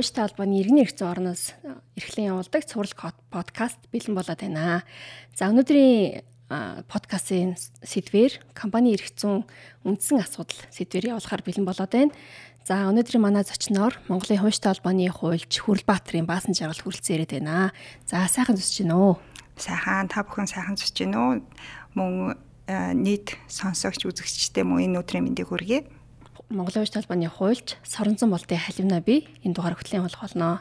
хуульчтай холбооны иргэний зүйн орноос эрхлэн явуулдаг цуврал подкаст бэлэн болоод байна. За өнөөдрийн подкастын сэдвэр компани эрх зүйн үндсэн асуудал сэдвэр явуулахаар бэлэн болоод байна. За өнөөдрийн манай зочноор Монголын хуульчтай холбооны хуульч Хүрлбаатарын баасан жаргал хүрэлцэн ирээд байна. За сайхан зүсэж гинэ үү? Сайхан та бүхэн сайхан зүсэж гинэ үү? Мөн нийт сонсогч үзэгчтэй мөн энэ өдрийн мэндийг хүргэе. Монголын ууштай талбаны хуульч Соронзон болтын халимна би энэ дугаар хөтлийн болох болно.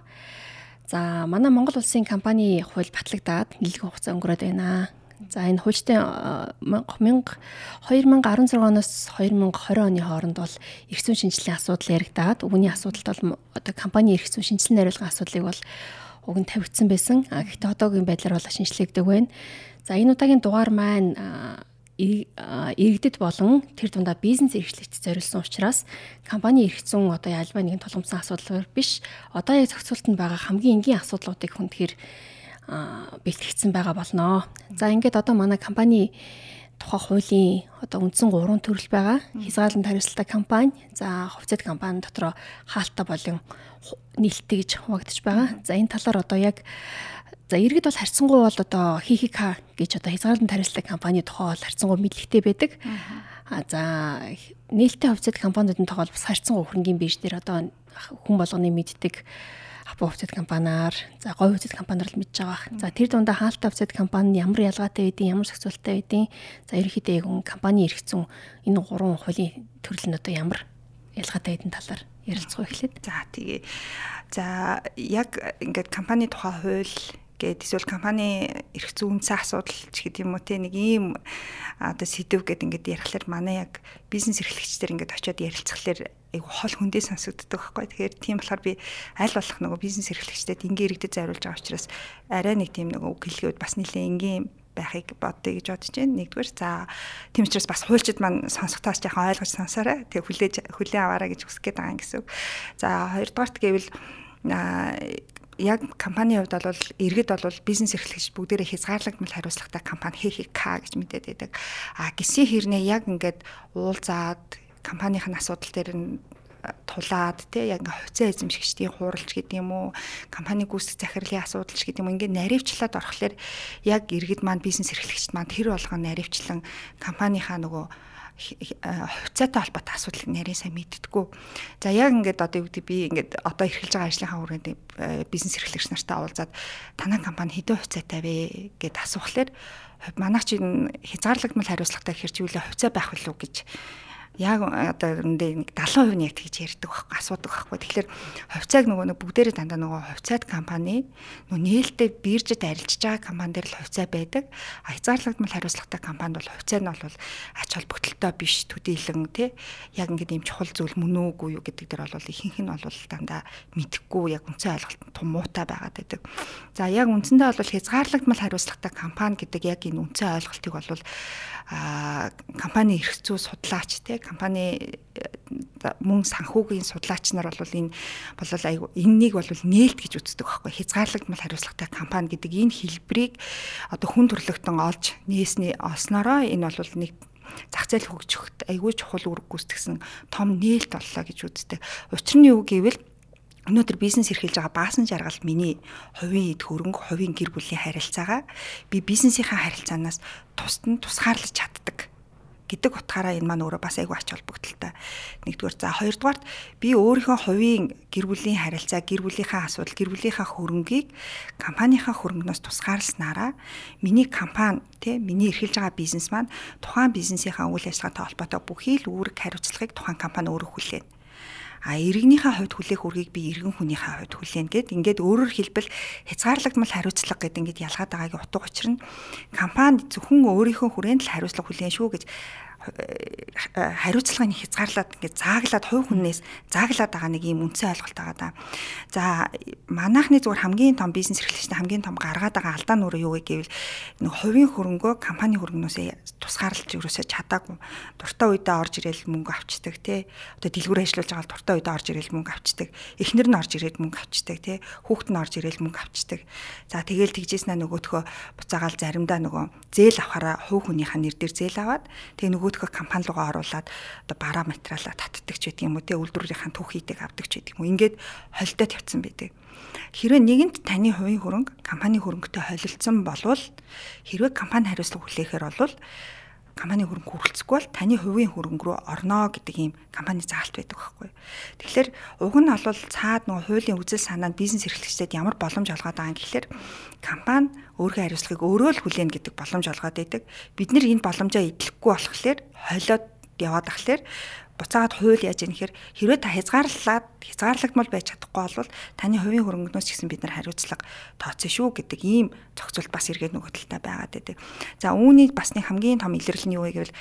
За манай Монгол улсын компани хууль батлагдаад нэлээд хугацаа өнгөрөөд байна. За энэ хуульчтай 2016 оноос 2020 оны хооронд бол эрх зүйн шинжилгээний асуудал яригдаад үүний асуудалд бол одоо компани эрх зүйн шинжилгээ хариулгын асуудлыг бол уг нь тавигдсан байсан. Гэхдээ одоогийн байдлаар бол шинжилэгдэг байна. За энэ удаагийн дугаар маань иргэдэд болон тэр дундаа бизнес эрхлэгт зориулсан учраас компани эрх зүйн одоо альва нэгэн тулгымсан асуудал биш одоо яг зохицуултанд байгаа хамгийн энгийн асуудлуудыг хүндхээр бэлтгэгдсэн байгаа болно. За ингээд одоо манай компани тухай хуулийн одоо үндсэн гурван төрөл байгаа. Хязгаарлалт хариуцлагатай компани, за хувьцат компани дотроо хаалттай болон нийлтэй гэж хуваагдаж байгаа. За энэ талаар одоо яг За иргэд бол харьцангуй бол одоо хихика гэж одоо хязгаарлан тарилдаг компани тухай бол харьцангуй мэдлэгтэй байдаг. А за нээлттэй хувьцат компаниудын тухай бол бас харьцангуй хөрөнгөний бирж дээр одоо хүн болгоны мэддэг Апо хувьцат компаниар, за говь хувьцат компаниар л мэдж байгаа. За тэр дундаа хаалттай хувьцат компани ямар ялгаатай байдیں۔ ямар зохицуулттай байдیں۔ За ерөнхийдөө хүн компани эргэцэн энэ гурван хуулийн төрөл нь одоо ямар ялгаатай байдэн талаар ярилцах эхлэв. За тэгээ. За яг ингээд компани тухай хууль гээд эсвэл компани эрх зүйнцээ асуудал ч гэдэг юм уу те нэг ийм одоо сэдв гээд ингээд ярихлаар манай яг бизнес эрхлэгчдэр ингээд очиод ярилцхалаар айгу хол хөндөө сонсогддог байхгүй. Тэгэхээр тийм болохоор би аль болох нөгөө бизнес эрхлэгчдэд ингээ иргэдэд зориулж байгаа учраас арай нэг тийм нөгөө үг хэлгээд бас нэлээ энгийн байхыг бодъё гэж бодож байна. Нэгдүгээр за тийм учраас бас хуульчид маань сонсохтоос жоохон ойлгож сонсоорой. Тэг хүлээж хүлээн аваарай гэж хүсэж байгаа юм гэсэн. За хоёрдугаарт гэвэл яг компанийн хувьд бол иргэд бол бизнес эрхлэгч бүгдээрээ хязгаарлагдмал хариуцлагатай компани ХХК гэж мэдээд байдаг. А гисэн хэрнээ яг ингээд уулзаад компанийн асуудал дээр нь тулаад тий яг ингээ хувьцаа эзэмшигчдийн хууралч гэдэг юм уу компани гүйцэтгэх захирлын асуудалч гэдэг юм ингээ наривчлаад орохлоор яг иргэд маань бизнес эрхлэгчд маань тэр болгон наривчлан компанийнхаа нөгөө хувьцаатай холбоотой асуудлыг нарийн сайн мэддэггүй. За яг ингээд одоо юу гэдэг би ингээд одоо эрхэлж байгаа ажлынхаа үргэнд э, бизнес эрхлэгч нартай уулзаад танай компани хэдэн хувьцаатай вэ гэд асуухлаар манайх чинь хязгаарлагдмал хариуцлагатай гэхэр чи үлээ хувьцаа байх уу гэж яг одоо үүндээ нэг 70% нь яг тэгж ярьдаг байхгүй асуудаг байхгүй. Тэгэхээр хувьцааг нөгөө нэг бүгдээрээ дандаа нөгөө хувьцаат компани нөгөө нээлттэй биржэд арилжж байгаа компани дээр л хувьцаа байдаг. А хязгаарлагдмал хариуцлагатай компанид бол хувьцаа нь бол ач холбогдолтой биш төдийлөн тий яг ингээд юм чухал зүйл мөн үгүй юу гэдэг дээр бол ихэнх нь бол дандаа мэдхгүй яг үндсэн ойлголт том муутай байгаад байдаг. За яг үндсэндээ бол хязгаарлагдмал хариуцлагатай компани гэдэг яг энэ үндсэн ойлголтыг бол а компани эрх зүй судлаач тий компани мөн санхүүгийн судлаач нар бол энэ бол айгу энэнийг бол нээлт гэж үздэг байхгүй хязгаарлагдмал хариуцлагатай компани гэдэг энэ хэлбэрийг одоо хүн төрлөختөн олж нээсний олсноороо энэ бол нэг зах зээл хөгжөхөд айгүй чухал үүрэг гүйцэтгсэн том нээлт боллоо гэж үздэг. Учир нь юу гэвэл өнөөдөр бизнес эрхэлж байгаа баасан жаргал миний хувийн эд хөрөнгө, хувийн гэр бүлийн харилцаагаа би бизнесийнхаа харилцаанаас тусад нь тусгаарлаж чаддаг гэдэг утгаараа энэ маань өөрөө бас айгүй ач холбогдолтой. Нэгдүгээр за хоёрдугаарт би өөрийнхөө хувийн гэр бүлийн харилцаа, гэр бүлийнхаа асуудал, гэр бүлийнхаа хөрөнгийг компанийнхаа хөрөнгнөөс тусгаарласнараа миний компани тий миний эрхэлж байгаа бизнес маань тухайн бизнесийнхаа үйл ажиллагаатай холбоотой бүхий л үүрэг хариуцлагыг тухайн компани өөрөө хүлээнэ а иргэнийхээ хувьд хүлээх үргийг би иргэн хүнийхээ хувьд хүлээн гэд ингээд өөрөөр хэлбэл хязгаарлагдмал хариуцлага гэдэг ингээд ялгаад байгаагийн утга учир нь компани зөвхөн өөрийнхөө хүрээнд л хариуцлага хүлээн шүү гэж хариуцлагын хязгаарлаад ингээд зааглаад хувь хүнээс зааглаад байгаа нэг юм үндсэн ойлголт байгаа да. За манайхны зүгээр хамгийн том бизнес эрхлэгчтэй хамгийн том гаргаад байгаа алдаа нь юу вэ гэвэл нэг хувийн хөрөнгөө компани хөрөнгнөөсөө тусгаарлаж өрөөсөө чадаагүй. Дуртай үедээ орж ирээл мөнгө авчдаг тий. Одоо дэлгүүр ажиллуулж байгаа дуртай үедээ орж ирээл мөнгө авчдаг. Эхнэр нь орж ирээд мөнгө авчдаг тий. Хүүхэд нь орж ирээл мөнгө авчдаг. За тэгэл тэгжээснэ нөгөөтхөө буцаагаал заримдаа нөгөө зээл авахаараа хувь хүнийхээ нэр дээр зээл аваад тэгээ нөгөөтх төлөвлөгөө компани руугаа оруулаад одоо бараа материалаа татдаг ч гэдэг юм уу те үйлдвэрийнхаа түүхийдэг авдаг ч гэдэг юм уу ингээд холдоо тавьсан байдаг. Хэрвээ нэгэнд таны хувийн хөрөнгө компани хөрөнгөтэй холилдсон болвол хэрвээ компани хариуцлага хүлээхээр болвол компани хөрөнгө хүрэлцэхгүй бол таны хувийн хөрөнгө рүү орно гэдэг ийм компани заалт байдаг байхгүй. Тэгэхээр уг нь бол цаад нөгөө хуулийн үзэл санаанд бизнес эрхлэгчдэд ямар боломж олгоод байгаа юм гэхэлэр компани өөрийнхөө хариуцлагыг өөрөө л хүлээнэ гэдэг боломж олгоод байдаг. Бид нэр энэ боломжоо эдлэхгүй болохоор холиод яваад ахлаар буцаагаад хууль яаж ийм гэхээр хэрвээ та хязгаарлаад хязгаарлагдмал байж чадахгүй бол таны хувийн хөрөнгөнөөс ч гэсэн бид нар хариуцлага тооцсон шүү гэдэг ийм зохицуулт бас эргээд нөгөө талтай байгаад байдаг. За үүний бас нэг хамгийн том илэрлэл нь юу вэ гэвэл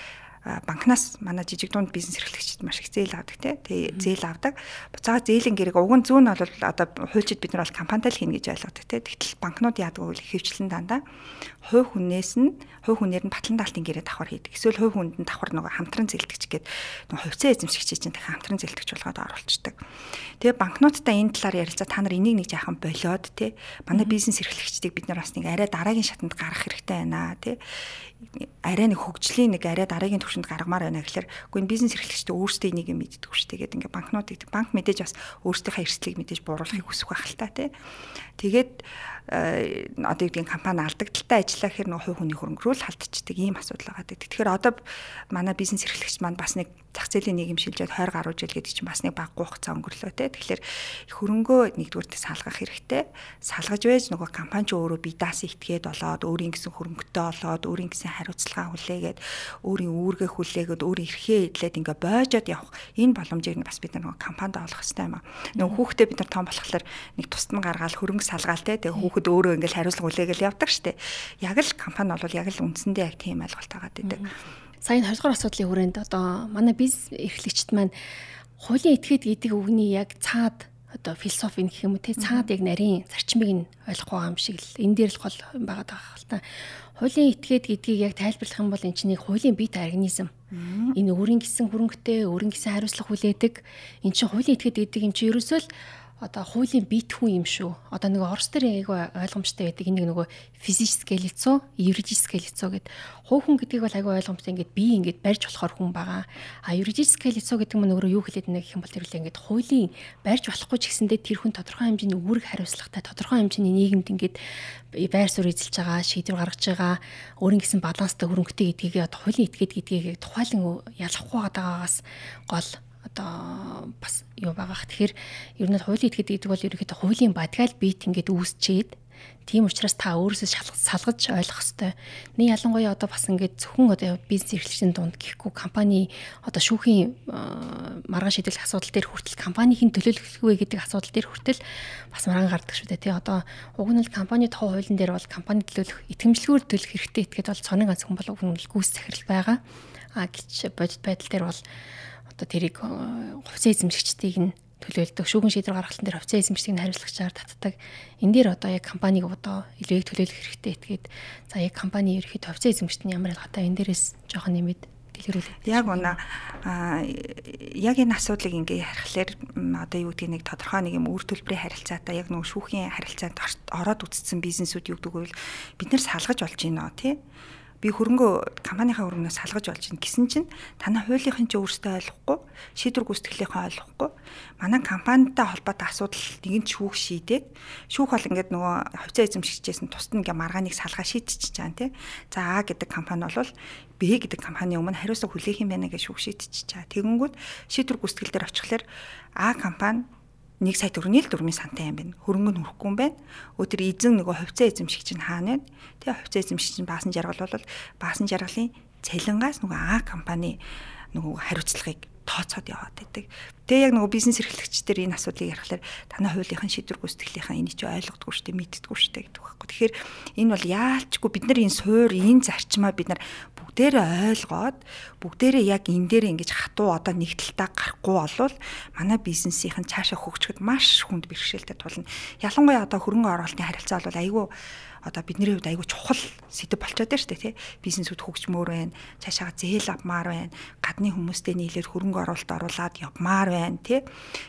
банкнаас манай жижиг дунд бизнес эрхлэгчид маш их зээл авдаг тий. Зээл авдаг. Буцаага зээлийн гэрэг уг нь зүүн бол одоо хуульчид бид нар бол компанитай л хийнэ гэж ойлгодог тий. Тэгтэл банкнууд яадаг вэ? Хэвчлэн дандаа хувь хүнээс нь хувь хүнээр нь батлан даалтын гэрээ давхар хийдэг. Эсвэл хувь хүнд нь давхар нөгөө хамтран зээлдэгч гээд нөгөө хувьцаа эзэмшигчид чинь дахин хамтран зээлдэгч болгоод оруулцдаг. Тэгээ банкнуудтай энэ талаар ярилцаа та нар энийг нэг жаахан болоод тий. Манай бизнес эрхлэгчдийг бид нар бас нэг арай дараагийн шатанд гаргах хэрэгтэй байна тий арай нэг хөгжлийн нэг арай дараагийн түвшинд гаргамаар байна гэхэлэр үгүй бизнес эрхлэгчдээ өөрсдөө энийг мэддэг шүү дээ. Тэгээд ингээ банкнууд гэдэг банк мэдээж бас өөрсдийнхээ эрсдлийг мэдээж бууруулахыг хүсэх байх л та тий. Тэгээд э, одоо юу гэдгийг компани алдагдaltaй ажиллаа гэхээр нөгөө хувь хүний хөрөнгө рүү л халдчихдаг ийм асуудал байгаа. Тэгэхээр одоо манай бизнес эрхлэгч маань бас нэг зах зээлийн нийгэм шилжээд 20 гаруй жил гэдэг чинь бас нэг баггүй хугацаа өнгөрлөө те. Тэгэхээр хөрөнгөө нэгдүгürt салгах хэрэгтэй. Салгаж байж нөгөө компани ч өөрөө бие даасан итгээд болоод өөрийн гэсэн хөрөнгөтэй болоод өөрийн гэсэн хариуцлага хүлээгээд өөрийн үүргээ хүлээгээд өөрийн эрхээ эдлээд ингээ боожоод явах энэ боломжийг бас бид нөгөө компанид олох хэрэгтэй юм аа. Нөгөө хүүхдээ бид нар том болохоор нэг тусад нь гаргаал хөрөнгө салгаал те. Тэгээ хүүхэд өөрөө ингээл хариуцлага хүлээгээл явдаг штэ. Яг л компани бол яг л үндсэндээ яг тийм ойлголт байгаа гэдэг. Сая 20 дугаар асуудлын хүрээнд одоо манай бизнес эрхлэгчд маань хуулийн этгээд гэдэг үгний яг цаад одоо философи гэх юм уу те цаад яг нарийн зарчмыг нь ойлгох байгаа юм шиг л энэ дээр л гол байгаа даа хэл та. Хуулийн этгээд гэдгийг яг тайлбарлах юм бол эн чинь хуулийн бит организм. Энэ өөрийн гисэн хөрөнгөтэй, өөрийн гисэн хариуцлага хүлээдэг. Эн чинь хуулийн этгээд гэдэг юм чи ерөөсөө л одоо хуулийн бит хүн юм шүү. Одоо нэг орс дээр айгүй ойлгомжтой байдаг. Энийг нөгөө физическое лицо, юридическое лицо гэд. Хуу хүн гэдгийг бол айгүй ойлгомжтой. Ингээд би ингээд барьж болохоор хүн байгаа. А юридическое лицо гэдэг нь өөрөө юу хэлээд гэх юм бол тэр үл ингээд хуулийн барьж болохгүй ч гэсэндээ тэр хүн тодорхой хэмжээний үүрэг хариуцлагатай тодорхой хэмжээний нийгэмд ингээд байр суурь эзэлж байгаа, шийдвэр гаргаж байгаа, өөрийн гэсэн баланстай хөрөнгөтэй гэдгийг одоо хуулийн этгээд гэдгийг тухайлан ялахгүй байгаагаас гол одоо бас юу байгаах. Тэгэхээр ер нь хуулийн этгээд гэдэг бол ерөөхдөө хуулийн бадгаал бит ингээд үүсчээд Тийм учраас та өөрөөсөө салгаж ойлгох ёстой. Нэг ялангуяа одоо бас ингээд зөвхөн одоо бизнес эрхлэгчийн дунд гэхгүй компани одоо шүүхийн маргаан шийдвэрлэх асуудал дээр хүртэл компанийн төлөөлөлгүй гэдэг асуудал дээр хүртэл бас маргаан гардаг шүү дээ. Тэ одоо уг нь л компани тоо хуулийн дээр бол компани төлөөлөх итгэмжлэгүүр төлөх хэрэгтэй этгээд бол цоныг ганц хүн бол уг нь гүйс захирал байгаа. А гэж бодит байдал дээр бол одоо тэрийг хувьцаа эзэмшигчдийг нь төлөөлдөг. Шүүгэн шийдвэр гаргалтын дээр хувьцаа эзэмшигчдийг хариуцлагчаар татдаг. Энэ дээр одоо яг компаниг одоо илүү их төлөөлөх хэрэгтэй этгээд за яг компани ерөөхдөө хувьцаа эзэмшигчдийн ямар ялгаатай энэ дээрээс жоохон нэмээд дэлгэрүүлээ. Яг унаа яг энэ асуудлыг ингээ ярихлаар одоо юу гэдгийг нэг тодорхой нэг юм үр төлбөрийн харилцаатай яг нөгөө шүүхийн харилцаанд ороод үтцсэн бизнесүүд юу гэдэг вэ? Бид нэр салгаж болж байна тий би хөрөнгөө компанийнхаа хөрөнгөөс салгаж болж байна гэсэн чинь танай хуулийнхын ч өөртөө ойлгохгүй шийдвэр гүйцэтгэлийнхээ ойлгохгүй. Манай компанитай холбоотой асуудал нэгэн шүүх шийдээд шүүх бол ингээд нөгөө хувьцаа эзэмшигчээс нь тусад ингээ маргааныг салгаа шийдчихэж байгаа тийм за А гэдэг компани бол Б гэдэг компани өмнө хариуцлага хүлээх юм байна гэж шүүх шийдчихэж байгаа. Тэгэнгүүт шийдвэр гүйцэтгэл дээр очихлоор А компани 1 сая төгрөгийн л дөрмийн сантай юм байна. Хөрөнгө нь хүрэхгүй юм байна. Өдөр эзэн нөгөө хувьцаа эзэмшигч нь хаана вэ? Тэгээ хувьцаа эзэмшигч нь баасан жаргал бол баасан жаргалын цалингаас нөгөө А компани нөгөө хариуцлагыг тооцоод яваад байдаг. Тэгээ яг нөгөө бизнес эрхлэгчдэр энэ асуудлыг ярихлаар танай хуулийнхын шийдвэр гүйцэтгэлийнхаа энийг ч ойлгодгүй шүү дээ, мэддэггүй шүү дээ гэдэг байхгүй. Тэгэхээр энэ бол яалчгүй бид нар энэ суур, энэ зарчмаа бид нар бүгдээрээ ойлгоод бүгдээрээ яг энэ дээр ингэж хатуу одоо нэг талтаа гарахгүй болвол манай бизнесийн цаашаа хөгжөхөд маш хүнд бэрхшээлтэй тулна. Ялангуяа одоо хөрөнгө оруулалтын харилцаа бол айгүй одоо бидний хувьд айгүй чухал сэдв болчиход байна шүү дээ тий. Бизнесүүд хөгжмөр байна, цаашаа зээл авмаар байна, гадны хүмүүстэй нийлээд хөрөнгө оруулалт оруулаад явмаар байна тий.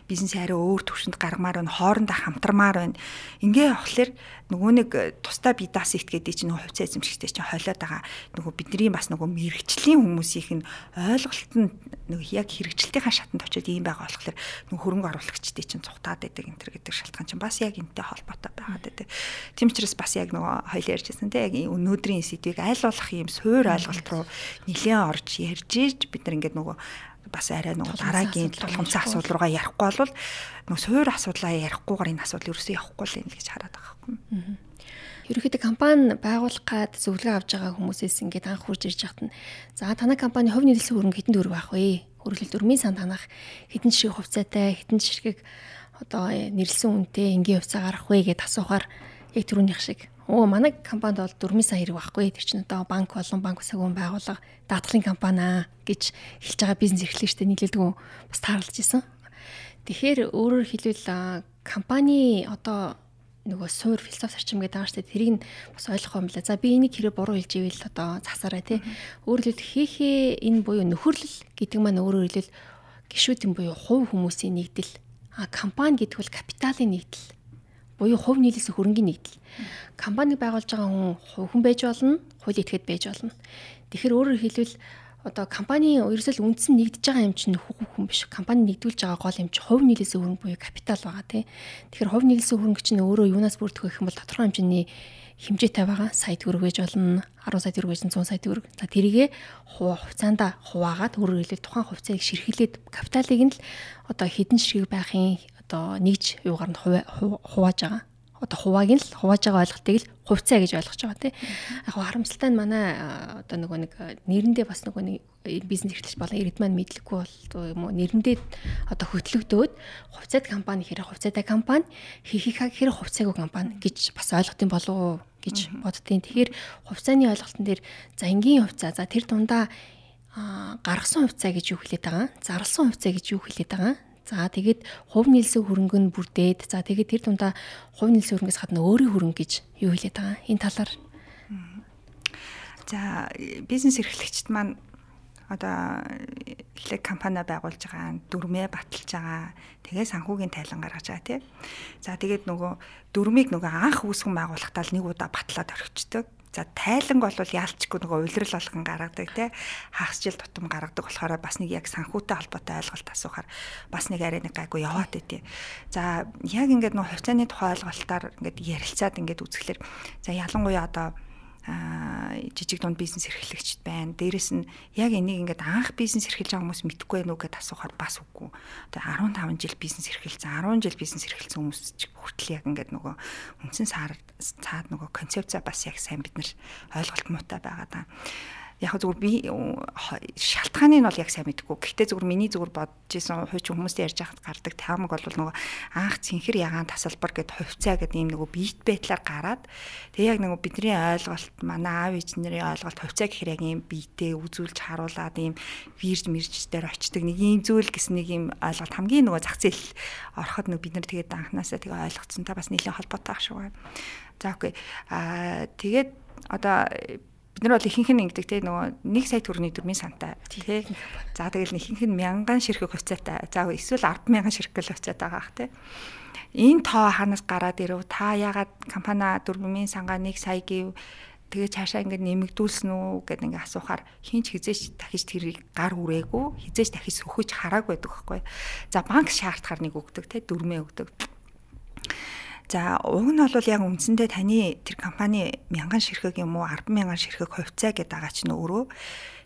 Бизнес арай өөр төвшөнд гаргамаар байна, хоорондоо хамтармаар байна. Ингээ явахлаар нөгөө нэг э, тусдаа би дас ит гэдэг чинь нөгөө хувьцаа эзэмшигтэй чинь хойлоод байгаа нөгөө бидний бас нөгөө мэрэгчлийн хүмүүсийнх нь ойлголт нь нөгөө яг хэрэгжилтийнхаа шатанд очиод ийм байгаа болохоор нөгөө хөрөнгө оруулагчдын чинь цухтаад байдаг энэ төр гэдэг шалтгаан чинь бас яг энэтэй холбоотой байгаад байдаг. Тийм учраас бас яг нөгөө хоёул ярьжсэн те яг өнөөдрийн сэдвийг аль болох ийм суур ойлголт руу нэлээд орж ярьж ийж бид нар ингээд нөгөө бас арай нөгөө дараагийн тулгымцсан асуудал руугаа ярихгүй бол нөгөө суур асуудлаа ярихгүйгээр энэ асуудал ерөөсөө явахгүй л юм гэж хараад байгаа юм. Ерөнхийдөө компани байгуулах гад зөвлөгөө авч байгаа хүмүүсээс ингээд анх хурж ирж яхад нь за танай компани хувь нийлсэн хөрөнгө хэдэн төгрөг авах вэ? Хөргөлт өрмийн сан танах хэдэн жишээ хувьцаатай хэдэн жишгийг одоо нэрлсэн үнэтэй энгийн хувьцаа гарах вэ гэдээ асуухаар яг түрүүнийх шиг Оо манай компанид бол 4 сая хэрэг байхгүй. Тэр чинь одоо банк болон банк усаагүй байгууллага даатгалын компани аа гэж хэлж байгаа бизнес эрхлэгч штэ нийлүүлдэг бас таарлаж исэн. Тэгэхээр өөрөөр хэлбэл компани одоо нөгөө суур философи зарчим гэдэг байгаа шүү дээ. Тэрийг бас ойлгох юм байна. За би энийг хэрэг буруу хэлж ивэл одоо засаарай тий. Өөрөөр хэлбэл хийхээ энэ буюу нөхөрлөл гэдэг маань өөрөөр хэлбэл гişүүдийн буюу хувь хүмүүсийн нэгдэл. А компани гэдэг бол капиталын нэгдэл буюу хувь нийлэлсэн хөрөнгөний нэгдэл. Компани байгуулж байгаа хүн хүн байж болно, хууль этгээд байж болно. Тэгэхээр өөрөөр хэлбэл одоо компани ерөөсөө үндсэн нэгдэж байгаа юм чинь хүн биш. Компани нэгдүүлж байгаа гол юм чинь хувь нийлэлсэн хөрөнгө буюу капитал байгаа тий. Тэгэхээр хувь нийлэлсэн хөрөнгө чинь өөрөө юунаас бүрддэг гэх юм бол тодорхой хэмжээний хэмжээтэй байгаа. Сая төгрөг байж болно, 10 сая төгрөг байж 100 сая төгрөг. За тэрийгэ хувьцаанд хуваагаад өөрөөр хэлбэл тухайн хувьцааг ширхэлээд капиталыг нь л одоо хэдэн ширхэг байхын одоо нэгж юугаар нь хувааж байгаа. Одоо хувааг нь л хувааж байгаа ойлголтыг л хувьцаа гэж ойлгож байгаа тийм. Яг харамсалтай нь манай одоо нөгөө нэг нэрэндээ бас нөгөө нэг бизнес эрхлэгч болон иргэд маань мэдлэггүй бол юм уу нэрэндээ одоо хөтлөгдөөд хувьцаат компани хэрэг хувьцаатай компани хийхийг хэрэг хувьцаагүй компани гэж бас ойлгох юм болов уу гэж боддtiin. Тэгэхээр хувьцааны ойлголтын дээр за энгийн хувьцаа за тэр дундаа гаргасан хувьцаа гэж юу хэлээд байгаа. Зарласан хувьцаа гэж юу хэлээд байгаа За тэгээд хувь нийлсэн хөрөнгө нь бүрдээд за тэгээд тэр дундаа хувь нийлсэн хөрөнгөөс гадна өөрийн хөрөнгө гэж юу хэлээд байгаа. Энэ талаар За бизнес эрхлэгчд маань одоо эхлээд компани байгуулж байгаа дүрмээ баталж байгаа. Тэгээ санхүүгийн тайлан гаргаж байгаа тий. За тэгээд нөгөө дүрмийг нөгөө анх үүсгэн байгуулахдаа л нэг удаа батлаад орхичдөг. За тайланг бол яалчгүй нөгөө уйлрал болгон гаргадаг тий хагасжил тутам гаргадаг болохоор бас нэг яг санхүүтэй холбоотой ойлголт асуухаар бас нэг арай нэг гайгүй яваад байдیں۔ За яг ингээд нөгөө хувьцааны тухай ойлголтоор ингээд ярилцаад ингээд үзэхлээр за ялангуяа одоо жижиг дунд бизнес эрхлэгчд байна. Дээрэс нь яг энийг ингээд анх бизнес эрхэлж байгаа хүмүүс мэдхгүй байх гэдээ асуухаар бас үгүй. Тэгээ 15 жил бизнес эрхэлсэн, 10 жил бизнес эрхэлсэн хүмүүс ч хүртэл яг ингээд нөгөө үндсэн сар цаад нөгөө концепцаа бас яг сайн бид нар ойлголт муутай байгаа даа яг зүгээр би шалтгааны нь бол яг сайн мэдэхгүй. Гэхдээ зүгээр миний зүгээр бодож исэн хуучин хүмүүстэй ярьж байхад гардаг таамаг бол нөгөө анх цэнхэр ягаан тасалбар гэд хувьцаа гэдэг ийм нөгөө биет байдлаар гараад тэг яг нөгөө бидний ойлголт манай аав ээжнэрийн ойлголт хувьцаа гэхээр яг ийм биетээ үзүүлж харуулад ийм вирж мэржтэй очдаг нэг ийм зүйл гэсэн нэг ийм ойлголт хамгийн нөгөө зах зээл ороход нөгөө бид нар тэгээд анханасаа тэгээ ойлгоцсон та бас нэлээд холбоотой ах шиг байна. За окей. Аа тэгээд одоо бид нар бол ихэнх нь ингэдэг те нөгөө 1 сая төгрөгийн дөрмийн сантай тий. За тэгэл ихэнх нь мянган ширхэг хувьцаатай. За эсвэл 10 мянган ширхэг хувьцаатай байгаа ах тий. Энэ тоо ханаас гараад ирв та ягаад компани дөрмийн сангаа 1 сая гэв тэгээ цаашаа ингэ нэмэгдүүлсэн үү гэд ингээ асуухаар хинч хизээч дахиж тэрийг гар үрээгүй хизээч дахиж сөхөж хараагүй байдаг байхгүй. За банк шаардахаар нэг өгдөг те дөрмөө өгдөг. За уг нь бол яг үндсэндээ таны тэр компани мянган ширхэг юм уу 10 мянган ширхэг хувьцаа гэдэг байгаа чинь өөрөө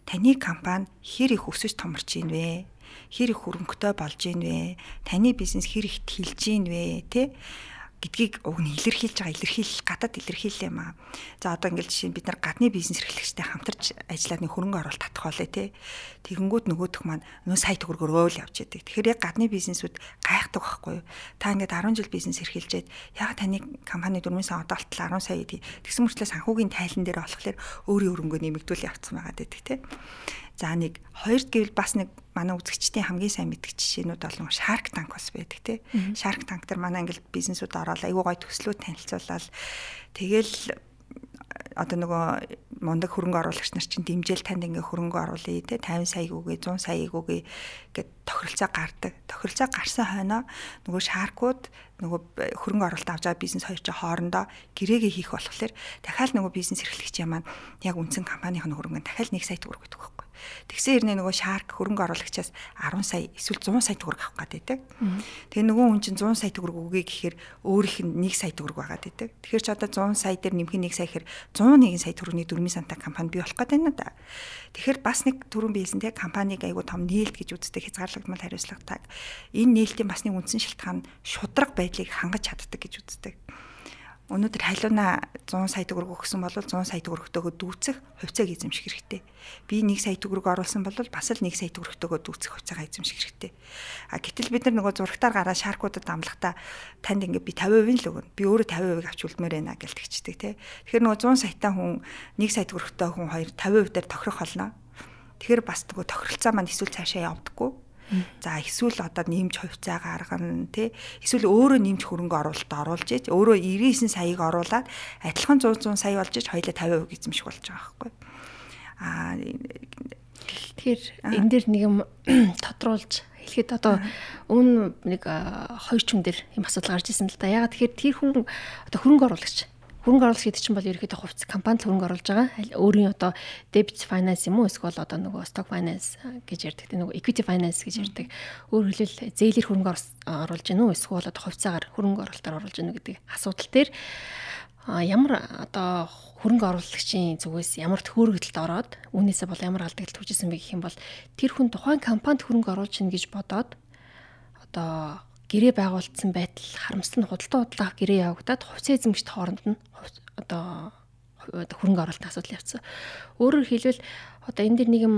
таны компани хэр их өсөж томорч ийн вэ? Хэр их хөрөнгөтэй болж ийн вэ? Таны бизнес хэр их тэлж ийн вэ? Тэ? Гэдгийг уг нь илэрхийлж байгаа илэрхийл гадаад илэрхийлээ юм аа. За одоо ингээл жишээ нь бид нар гадны бизнес эрхлэгчтэй хамтарч ажиллаад нэг хөрөнгө оруулалт татах болоо те. Тэгэнгүүт нөгөөх маань нөө сая төгрөгөөр л явж яадаг. Тэгэхээр яг гадны бизнесүүд гайхдаг байхгүй юу? Та ингээд 10 жил бизнес эрхэлжээд яг таны компани дөрмийн сан одоолтол 10 сая идэв. Тэгсэн мөрчлөө санхүүгийн тайлан дээр болохоор өөрийн өрөнгөө нэмэгдүүл явцсан байгаа гэдэг те. За нэг хоёрд гэвэл бас нэг манай үзэгчдийн хамгийн сайн мэддэг жишээнүүд болон Shark Tank бас байдаг тий. Shark Tank дээр манай англи бизнесүүд ороод айгүй гой төслүүд танилцуулаад тэгэл одоо нөгөө мундаг хөрөнгө оруулагч нар чинь дэмжээл танд ингээ хөрөнгө оруулъя те 50 сая үгүй 100 сая үгүй гэд тохиролцоо гардаг. Тохиролцоо гарсан хойноо нөгөө шаркууд нөгөө хөрөнгө оруулалт авч байгаа бизнес хоёр чинь хоорондоо гэрээгээ хийх болохоор дахиад нөгөө бизнес эрхлэгч маань яг үндсэн компанийн хөрөнгө дахиад 1 сая төгрөг гэдэг байхгүй. Тэгсэн хэрнээ нөгөө шарк хөрөнгө оруулагчаас 10 сая эсвэл 100 сая төгрөг авах гэдэг. Тэгээ нөгөө хүн чинь 100 сая төгрөг өгье гэхээр өөрийнх нь 1 сая төгрөг байгаа гэдэг. Тэгэхээр ч одоо 100 сая дээр нэмэх 1 сая гэхээр 101 сая төгрөгийн дөрмийн санта компани бий болох гэдэг нь да. Тэгэхээр бас нэг түрүүн биелсэн те компаниг айгуу том нээлт гэж үздэг хязгаарлагдмал хариуцлагатайг энэ нээлтийн бас нэг үндсэн шалтгаан шудраг байдлыг хангаж чаддаг гэж үздэг өнөөдөр халиуна 100 сая төгрөг өгсөн бол 100 сая төгрөгтөөгөө дүүцэх хувьцааг эзэмших хэрэгтэй. Би 1 сая төгрөг оруулсан бол бас л 1 сая төгрөгтөөгөө дүүцэх хувьцаагаа эзэмших хэрэгтэй. А гэтэл бид нар нөгөө зурагтаар гараа шаркуудад амлахдаа танд ингээ би 50% л өгнө. Би өөрөө 50% авч үлдмээр байна гэлтгчдэг тий. Тэгэхээр нөгөө 100 саятай хүн 1 сая төгрөгтэй хүн хоёр 50% дээр тохирох болно. Тэгэхээр бас нөгөө тохиролцоо маань эсвэл цаашаа явдаггүй За эсвэл одоо нэмж хувьцаа гаргана тий. Эсвэл өөрөө нэмж хөрөнгө оруулалт оруулж ийж өөрөө 99 саяыг оруулаад адилхан 100 100 сая болж ийж хоёлаа 50% эзэмших болж байгаа байхгүй. Аа тэгэхээр энэ дээр нэг юм тодруулж хэлэхэд одоо өмнө нэг хоёр ч хүн дээр юм асуудал гарч ирсэн л да. Ягаад тэгэхээр тэр хүн одоо хөрөнгө оруулагч хөрөнгө оруулалт гэдэг чинь бол ерөөхдөө хувьц компанид хөрөнгө оруулж байгаа. Өөрийн одоо debit finance юм уу эсвэл одоо нөгөө stock finance гэж ярьдаг. Нөгөө equity finance гэж ярьдаг. Өөр хэлбэл зээлэр хөрөнгө оруулж гэнэ үү эсвэл одоо хувьцаагаар хөрөнгө оруулалтаар оруулж гэнэ гэдэг асуудал дээр ямар одоо хөрөнгө оруулагчийн зүгээс ямар төхөөрөгдөлд ороод үүнээсээ бол ямар алдагдлт хүчсэн бэ гэх юм бол тэр хүн тухайн компанид хөрөнгө оруулж гэнэ гэж бодоод одоо гэрээ байгуулсан байтал харамсал нь худалдаа худлаа гэрээ явагдаад хувьцаа эзэмшигт хооронд нь одоо хөрөнгө оруулалтын асуудал явцсан. Өөрөөр хэлбэл одоо энэ дэр нэг юм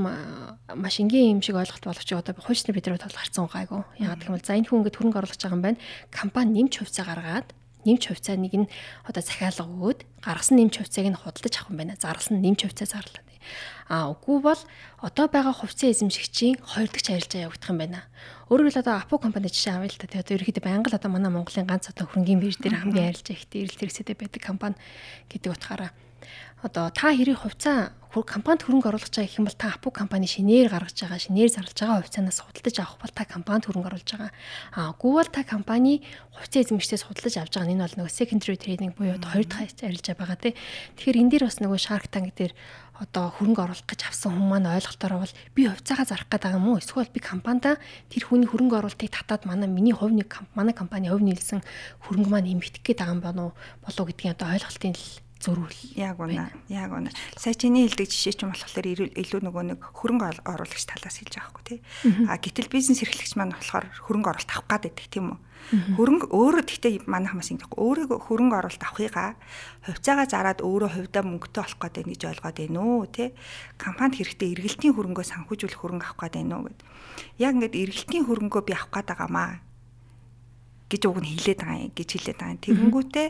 маш энгийн юм шиг ойлголт боловч одоо хуучны бидрүү тол гарцсан гайгүй. Юм бол за энэ хүн ингээд хөрөнгө оруулах байгаа юм байна. Компани нэмж хувьцаа гаргаад нэмж хувьцааныг нь одоо захиалга өгөөд гаргасан нэмж хувьцааг нь худалдаж авах юм байна. Зарласан нэмж хувьцаа зарлаа. А үгүй бол одоо байгаа хувьцаа эзэмшигчийн хоёр дахь арилжаа явагдах юм байна. Өөрөөр хэлбэл одоо Апо компани жишээ авъя л та. Тэгээд ерөөхдөө байнга л одоо манай Монголын ганц одоо хөрөнгөний бирж дээр хамгийн арилжаа ихтэй эрэлт хэрэгсэтэй байдаг компани гэдэг утгаараа одоо та хэрэг хувьцаа компанид хөрөнгө оруулах гэж гэх юм бол та Апу компани шинээр гаргаж байгаа шинээр зарлж байгаа хувьцаанаас худалдаж авах бол та компанид хөрөнгө оруулж байгаа. Аа бол та компани хувьцаа эзэмшигчдээс худалдаж авч байгаа. Энэ бол нөгөө secondary trading буюу одоо хоёр дахь арилжаа байгаа тий. Тэгэхээр энэ дээр бас нөгөө Shark Tank дээр одоо хөрөнгө оруулах гэж авсан хүмүүс маань ойлголтоор бол би хувьцаагаа зарах гэдэг юм уу? Эсвэл би компанида тэр хүний хөрөнгө оруулалтыг татаад манай миний хувь нэг манай компани хувь нийлсэн хөрөнгө маань нэмэгдэх гээд байгаа юм болов уу гэдгийг одоо ойлголтын л зөрүүл. Яг үнэ. Яг үнэ. Сая чиний хэлдэг жишээ чинь болохоор илүү нөгөө нэг хөрөнгө оруулагч талаас хэлж байгаа хгүй тий. А гэтэл бизнес эрхлэгч маань болохоор хөрөнгө оруулалт авах гад байдаг тийм үү? Хөрөнгө өөрөө тэгтээ манайх маш ингэдэг. Өөрөө хөрөнгө оруулалт авахыгаа хувьцаагаа зараад өөрөө хувьдаа мөнгөтэй болох гэдэг гэж ойлгоод байна уу тий. Компанид хэрэгтэй эргэлтийн хөрөнгөө санхүүжүүлэх хөрөнгө авах гэдэг байна уу гэд. Яг ингээд эргэлтийн хөрөнгөө би авах гээд байгаамаа гэж уг нь хэлээд байгаа юм гэж хэлээд байгаа. Тэгэнгүүтээ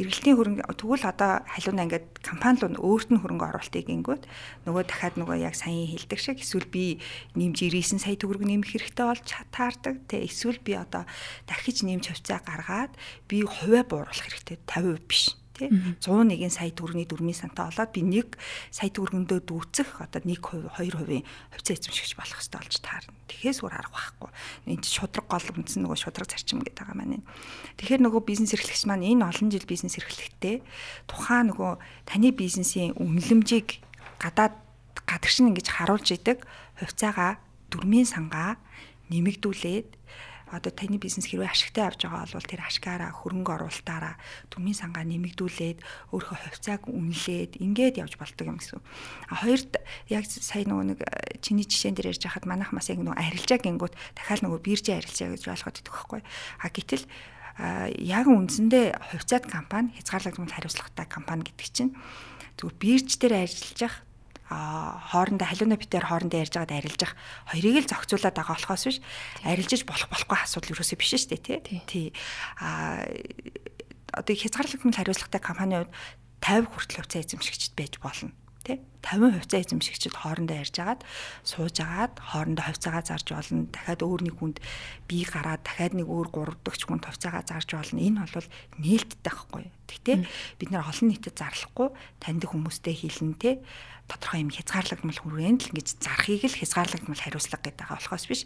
эргэлтийн хөрөнгө тэгвэл одоо халиуна ингээд компани руу өөрт нь хөрөнгө оруулалтыг гингүүд нөгөө дахиад нөгөө яг саяхан хэлдэг шиг эсвэл би нэмж 99 сая төгрөг нэмэх хэрэгтэй болж таардаг. Тэ эсвэл би одоо дахиж нэмж хувьцаа гаргаад би хувиа бууруулах хэрэгтэй 50% биш тий 101 сая төгрөгийн дөрмийн сантаа олоод би 1 сая төгрөгөндөө дүүцэх одоо 1%, 2% хувьцаа эзэмшигч болох хэрэгтэй болж таарна. Тэгэхээс өөр арга байхгүй. Энд шудраг гол үндсэн нөгөө шудраг зарчим гэдэг байгаа маань. Тэгэхээр нөгөө бизнес эрхлэгч маань энэ олон жил бизнес эрхлэхдээ тухайн нөгөө таны бизнесийн үнэлэмжийг гадаад гадагш нь ингэж харуулж идэг хувьцаагаа дөрмийн сангаа нэмэгдүүлээд одоо таны бизнес хэрвээ ашигтай авч байгаа бол тэр ашгаараа хөрөнгө оруулалтаараа төмийн сангаа нэмэгдүүлээд өөрийнхөө хувьцааг үнэлээд ингээд явж болдог юм гэсэн. А хоёрт яг сая нөгөө нэг э, чиний жишээн дээр ярьж хахад манайх бас яг нөгөө арилжаа гингүүт дахиад нөгөө биржийн арилжаа гэж ойлгоод идэх байхгүй. А гэтэл яг үндсэндээ хувьцаат компани хязгаарлагдмал хариуцлагатай компани гэдэг чинь зүгээр бирж дээр ажиллаж хоорондоо халиуна битээр хоорондоо ярьж байгаад арилжах хоёрыг л зохицуулаад байгаа болохоос биш. Арилжиж болох болохгүй асуудал юусоо биш шүү дээ тий. А одоо хязгаарлагдмал хариуцлагатай компанийн хувьд 50 хүртэл хувьцаа эзэмшигчд байж болно тий 50 хувьцаа эзэмшигчд хоорондоо ярьж агаад сууж агаад хоорондоо хувьцаагаа зарж болно. Дахиад өөр нэг хүнд бие гараад дахиад нэг өөр 3 дахь хүнд хувьцаагаа зарж болно. Энэ бол нээлттэй байхгүй Гэхдээ бид нар олон нийтэд зарлахгүй таньдаг хүмүүстэй хэлнэ те. Тодорхой юм хязгаарлагдмал хүрээнд л ингэж зарахыг л хязгаарлагдмал хариуцлага гэдэг болохоос биш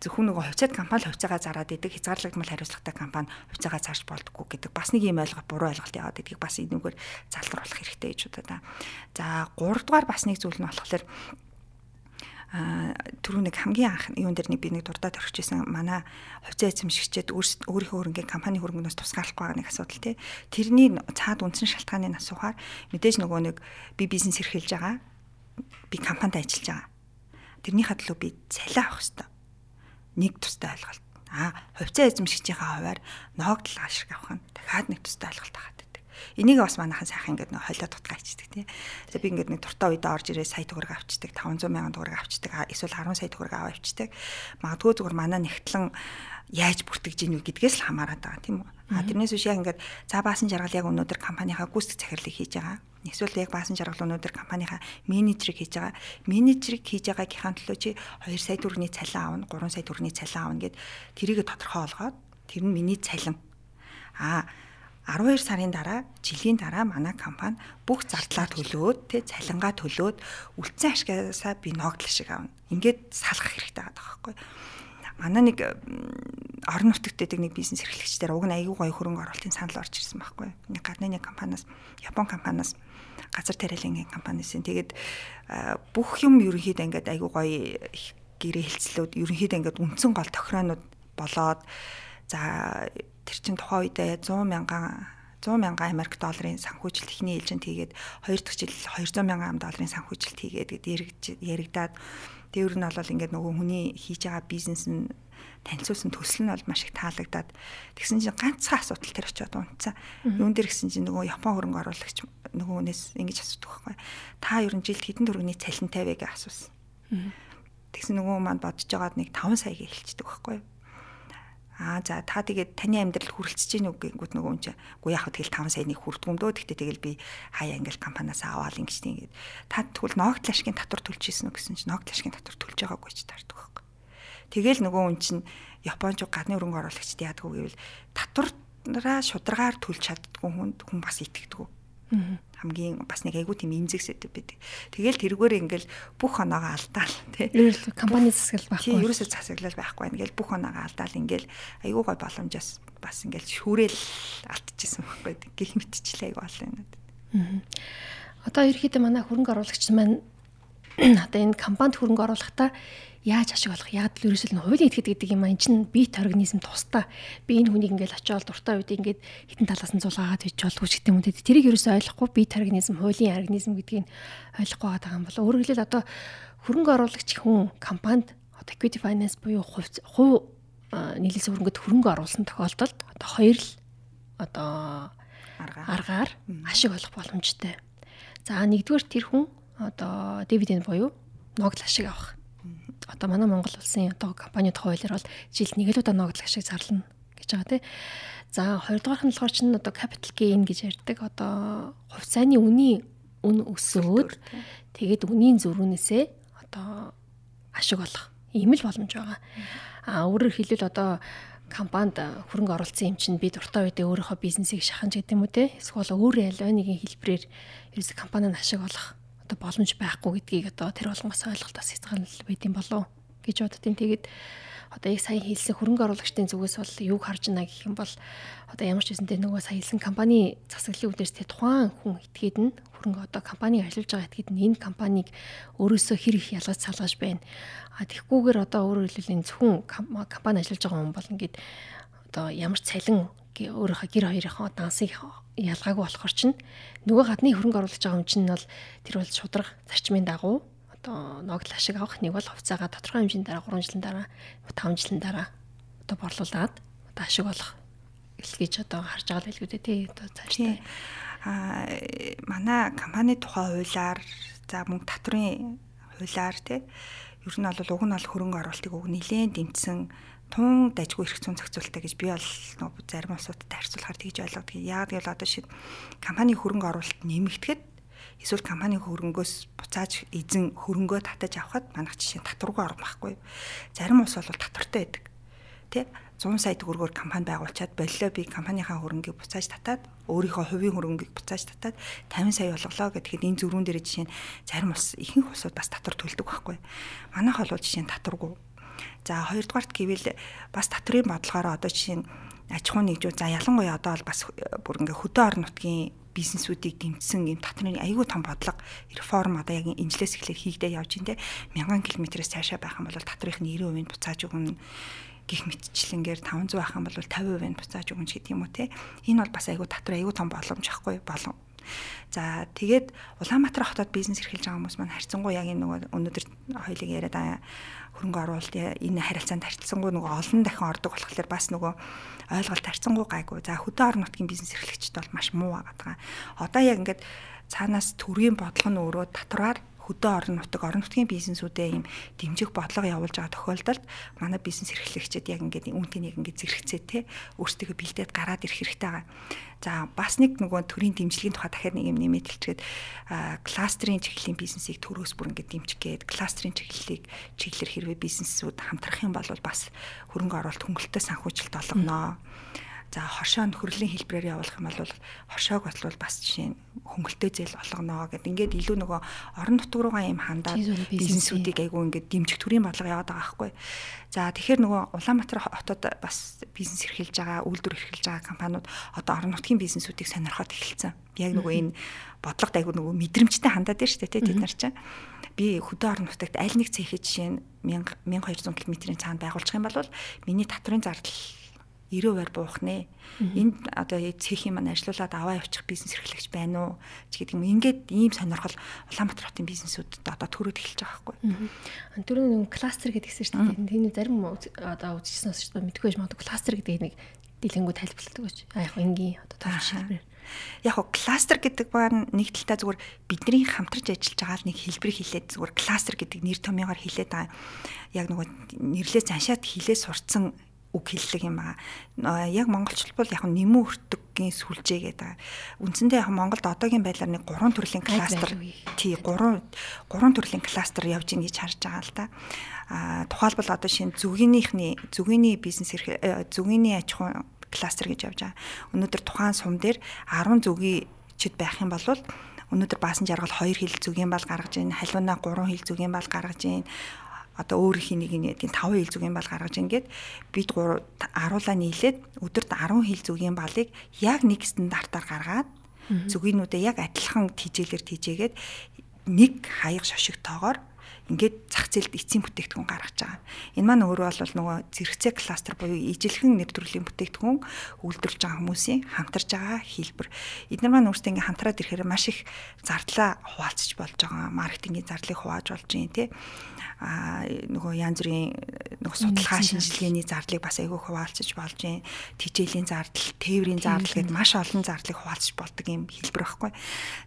зөвхөн нөгөө хувьцаат компани хувьцаагаа зараад идэг хязгаарлагдмал хариуцлагатай компани хувьцаагаа зарж болдгоо гэдэг бас нэг юм ойлголт буруу ойлголт яваад идгийг бас энэгээр залруулах хэрэгтэй гэж бодоо та. За 3 дугаар бас нэг зүйл нь болохоор түрүү нэг хамгийн анх юун дээр нэг би нэг дурдаад орчихсан манай хувьцаа эзэмшигчэд өөрийнхөө хөрөнгөний компани хөрөнгөнөөс тусгаарлахгүй байгаа нэг асуудал тий. Тэрний цаад үндсэн шалтгааныг асуухаар мэдээж нөгөө нэг би бизнес эрхэлж байгаа. Би компанид ажиллаж байгаа. Тэрнийхээ төлөө би цалин авах хэрэгтэй нэг тустай ойлголт. Аа, хувьцаа эзэмшигчийнхаа хуваар ноогдол ашиг авах нь дахиад нэг тустай ойлголт байгаа гэдэг. Энийг бас манайхан сайхан ингээд нэг хойлоо тутгаа ичдэг тий. За би ингээд нэг туртаа үед орж ирээ сая төгрөг авчдаг, 500 сая төгрөг авчдаг, эсвэл 10 сая төгрөг аваа авчдаг. Магадгүй зүгээр манай нэгтлэн яаж бүртгэж ийнү гэдгээс л хамаарат байгаа тийм үү. А тэрнээс биш яг ингээд за баасан жаргал яг өнөөдөр компанийнхаа гүйцэтгэх захирлыг хийж байгаа. Эсвэл яг баасан жаргал өнөөдөр компанийнхаа менежерийг хийж байгаа. Менежерийг хийж байгаагийнхаа төлөө чи 2 сая төгрөгийн цалин аавна, 3 сая төгрөгийн цалин аавна гэд тэрийг тодорхой олгоод тэр нь миний цалин. А 12 сарын дараа жилийн дараа манай компани бүх зардлаа төлөөд тэ цалингаа төлөөд үлдсэн ашгаасаа би ногдлол шиг аавна. Ингээд салах хэрэгтэй байгаа байхгүй манай нэг орон нутагт дэдэг нэг бизнес эрхлэгчдэр уг нь аягүй гоё хөрөнгө оруулалтын санал орж ирсэн байхгүй. Нэг гадны нэг компаниас, Япон компаниас газар тариалангийн компаниас тэгээд бүх юм ерөнхийдөө ингээд аягүй гоё гэрээ хэлцлүүд ерөнхийдөө ингээд үндсэн гол тохироонууд болоод за тэр чин тухайн үедээ 100 мянган 100 мянган Америк долларын санхүүжилт ихний ээлжинд хийгээд хоёр дахь жил 200 мянган долларын санхүүжилт хийгээд гээд яригдаад Тэр нь бол ингээд нөгөө хүний хийж байгаа бизнес нь танилцуулсан төсөл нь бол маш их таалагдаад тэгсэн чинь ганцхан асуудал тэр очиод унтсан. Юун дээр гэсэн чинь нөгөө Япон хөрөнгө оруулагч нөгөө хүнээс ингэж асуудаг байхгүй. Та ер нь жилд хэдэн төгрөгийн цалинтай вэ гэж асуусан. Тэгсэн нөгөө маань бодож байгаад нэг 5 саяг хэлчихдэг байхгүй. Аа за та тэгээд таны амьдрал хүрэлцэж гин үг гингүүд нөгөө юм чи. Гү яхад тэгэл 5 сая нэг хүрдгүм дөө. Тэгтээ тэгэл би хаяа ингээл компаниас аваал ингэж тийм. Та тэгвэл ногд лашгийн татвар төлж ийсэн үү гэсэн чи ногд лашгийн татвар төлж байгаагүй ч таардаг байхгүй. Тэгэл нөгөө хүн чин Японч гадны хөрөнгө оруулагчд яадаг вэ гэвэл татвараа шударгаар төлж чаддгүй хүнд хүн бас итгэдэг хамгийн бас нэг айгүй тийм имзэг сэдв байдаг. Тэгэл тэргээр ингээл бүх оноогоо алдаал тий. Ерөөсөө компани засаглал байхгүй. Тий, ерөөсөө засаглал байхгүй. Ингээл бүх оноогоо алдаал ингээл айгүй гой боломжоос бас ингээл шүүрэл алдчихсан байхгүй. Гэх мэтчлээ айгүй олон юм. Одоо ерөөхдөө манай хөрөнгө оруулагч маань одоо энэ компанид хөрөнгө оруулахдаа яаж ашиг олох? Яг л ерөөсөл нь хуулийн этгээд гэдэг юм аа? Эн чинь бит организм тусдаа. Би энэ хүнийг ингээд очиод дуртай үед ингээд хитэн талаас нь зулгаагаад бич болгүй ч гэдэг юм үү тэрийг ерөөсөө ойлгохгүй. Бит организм хуулийн организм гэдгийг ойлгохгүй байгаа юм бол өөрөөр хэлбэл одоо хөрөнгө оруулагч хүн компанид одоо equity finance буюу хувь хувь нийлэлс хөрөнгөд хөрөнгө оруулсан тохиолдолд одоо хоёр л одоо аргаар. ашиг олох боломжтой. За нэгдүгээр тэр хүн одоо дивиденд буюу ногдол ашиг авах одоо манай Монгол улсын одоо компанид хуулиар бол жилд нэг л удаа ногдлох шиг зарлана гэж байгаа тий. За хоёрдугаар нь болохоор чинь одоо capital gain гэж ярьдаг. Одоо хувьцааны үнийн үн өсөөд тэгээд үнийн зөрүүнээсээ одоо ашиг олох ийм л боломж байгаа. А өөрөөр хэлбэл одоо компанид хөрөнгө оруулсан юм чинь би дуртай үедээ өөрийнхөө бизнесийг шахаж гэдэг юм үү те эсвэл өөр аль нэгэн хэлбэрээр ерөөсө компанид ашиг олох одоо боломж байхгүй гэдгийг одоо тэр болгоноос ойлголтоос хязгаарлал байд юм болов гэж боддtiin. Тэгээд одоо яг сая хэлсэн хөрөнгө оруулагчдын зүгээс бол юг харж байна гэх юм бол одоо ямар ч хэсэнтэй нөгөө сая хэлсэн компани засаглалын үднээс тэ тухайн хүн этгээд нь хөрөнгө одоо компаниг ажиллаж байгаа этгээд нь энэ компанийг өөрөөсөө хэр их ялгаж салгаж байна. А тэгхгүйгээр одоо өөрөөр хэлбэл энэ зөвхөн компани ажиллаж байгаа хүн бол ингээд одоо ямар цалин өөрийнхөө гэр хоёрынхоо дансыг ялгаагүй болохоор чинь нөгөө гадны хөрөнгө оруулж байгаа юм чинь бол тэр бол шудраг зарчмын дагуу. Одоо ногдол ашиг авах нэг бол хувьцаагаа тодорхой хэмжээний дараа 3 жилийн дараа 5 жилийн дараа одоо борлуулад одоо ашиг олох гэж одоо харж байгаа л хэлгүүдээ тий одоо цаашдаа а манай компани тухай хуулиар за мөнгө татврын хуулиар тий ер нь бол уг нь бол хөрөнгө оруулалтыг уг нэлээд дэмжсэн тун дажгүй эрх зүйн зохицуултаа гэж би бол зарим улсуудад харьцуулахаар тэгж ойлгодог. Яг гэвэл одоо шид компани хөрөнгө оруулалт нэмэгдэхэд эсвэл компани хөрөнгөөс буцааж эзэн хөрөнгөө татаж авахад манайх жишээ татваргүй орох байхгүй. Зарим улс бол татвартай байдаг. Тэ? 100 сая төгрөгөөр компани байгуулчаад боллоо би компанийхаа хөрөнгийг буцааж татаад өөрийнхөө хувийн хөрөнгийг буцааж татаад 50 сая болголоо гэхэд энэ зөрүүн дээр жишээ нь зарим улс ихэнх улсууд бас татвар төлдөг байхгүй. Манайх бол жишээ нь татваргүй. За хоёрдугаарт гэвэл бас татврын бодлогоор одоо жишээ нь аж ахуй нэгжүү. За ялангуяа одоо бол бас бүр ингээ хөдөө орон нутгийн бизнесүүдийг дэмжсэн юм татврын аюул том бодлого реформ одоо яг инжлээс эхлээд хийгдээ явж байна те. Мянган километрээс цаашаа байх юм бол татврын 90% нь буцааж өгнө гих мэтчлэнгээр 500 байх юм бол 50% нь буцааж өгнө гэдэг юм уу те. Энэ бол бас айгүй татвар айгүй том боломж ахгүй болон. За тэгээд Улаанбаатар хотод бизнес эрхэлж байгаа хүмүүс маань харьцангуй яг энэ нөгөө өнөөдөр хоёлыг яриад хөрөнгө оруулалт энэ харилцаанд харьцангуй нөгөө олон дахин ордог болохоор бас нөгөө ойлголт харьцангуй гайгүй. За хөдөө орон нутгийн бизнес эрхлэгчд бол маш муу байгаа. Одоо яг ингээд цаанаас төрийн бодлого нь өөрөө татвараар хөдөө орон нутаг орон нутгийн бизнесүүдэд ийм дэмжих бодлого явуулж байгаа тохиолдолд манай бизнес эрхлэгчид яг ингээд үүнтэй яг ингээд зэрэгцээ те өөрсдөө бэлдээд гараад ирэх хэрэгтэй байгаа. За бас нэг нөгөө төрийн дэмжлэгийн тухай дахиад нэг юм нэмээд хэлчихэд кластерын чиглэлийн бизнесийг төрөөс бүр ингээд дэмжих гээд кластерын чиглэлийг чиглэлэр хэрвээ бизнесүүд хамтрах юм бол бас хөрөнгө оруулалт хөнгөлөлтөд санхүүжилт олгоно. Mm -hmm За хоршоо нөхрөлийн хэлбэрээр явуулах юм бол хоршоог бодлол бас жишээ нь хөнгөлтэй зээл болгоно гэд ингээд илүү нөгөө орон нутг руугаа юм хандаад бизнесүүдийг айгүй ингээд дэмжих төрлийн бодлого яваад байгаа байхгүй. За тэгэхээр нөгөө Улаанбаатар хотод бас бизнес эрхэлж байгаа, үйлдвэр эрхэлж байгаа компаниуд одоо орон нутгийн бизнесүүдийг сонирхоод эхэлсэн. Яг нөгөө энэ бодлогот айгүй нөгөө мэдрэмжтэй хандаад байна шүү дээ тэд нар чинь. Би хөдөө орон нутагт аль нэг цэхэд жишээ нь 1000 1200 км-ийн цаанд байгуулчих юм бол миний татврын зардал 90% буух нэ. Энд одоо цэхийн маань ажилуулад аваа явуучих бизнес эрхлэгч байна уу ч гэдэг юм. Ингээд ийм сонирхол Улаанбаатар хотын бизнесүүдэд одоо төрөөд эхэлж байгаа байхгүй. Түрүүн нэг кластер гэдгийгсэн шүү дээ. Тэний зарим одоо үзчихсэн шүү дээ. Мэдгүй байж магадгүй кластер гэдэг нэг дэлгэнгүү тайлбарладаг гэж. А яг энгийн одоо том шилбэр. Яг го кластер гэдэг байна нэг талдаа зүгээр бидний хамтарч ажиллаж байгаа нэг хэлбэр хэлээд зүгээр кластер гэдэг нэр томьёогоор хэлээд байгаа. Яг нөгөө нэрлээ заншаад хэлээ сурцсан үг хэллэг юм аа. Яг монголчууд бол яг нэмүү өртөггийн сүлжээ гэдэг. Үндсэндээ яг Монголд одоогийн байдлаар нэг гурван төрлийн кластер тий гурван гурван төрлийн кластер явж ийн гэж харж байгаа л да. А тухайлбал одоо шинэ зүгийнийхний зүгийний бизнес э, зүгийний аж ахуй кластер гэж явж байгаа. Өнөөдөр тухайн сум дээр 10 зүгий чид байх юм бол өнөөдөр баасан жаргал 2 хил зүгийн бал гаргаж ийн, халиунаа 3 хил зүгийн бал гаргаж ийн, одоо өөрийнхөө нэг нэг тийм 5 хил зүгийн бал гаргаж ингээд бид аруулаа нийлээд өдөрт 10 хил зүгийн балыг яг нэг стандартаар гаргаад зүгийнүүдэд яг адилхан тижээлэр тижээгээд нэг хаяг шошиг тоогоор ингээд зах зээлд эцсийн бүтээгдэхүүн гаргаж байгаа. Энэ маань өөрөө бол нөгөө зэрэгцээ кластер буюу ижилхэн нэр төрлийн бүтээгдэхүүн үйлдвэрлэж байгаа хүмүүсийн хамтарж байгаа хэлбэр. Эдгээр маань өөрсдөө ингээд хамтраад ирэхээр маш их зардлаа хуваалцаж болж байгаа. Маркетингийн зардлыг хувааж болж байна тий а нөгөө янз бүрийн нөгөө судалгаа шинжилгээний зардлыг бас айгүй хуваалцаж болж байна. Тижээлийн зардал, тээврийн зардал гэдээ маш олон зардлыг хуваалцаж болдог юм хэлбэр байхгүй.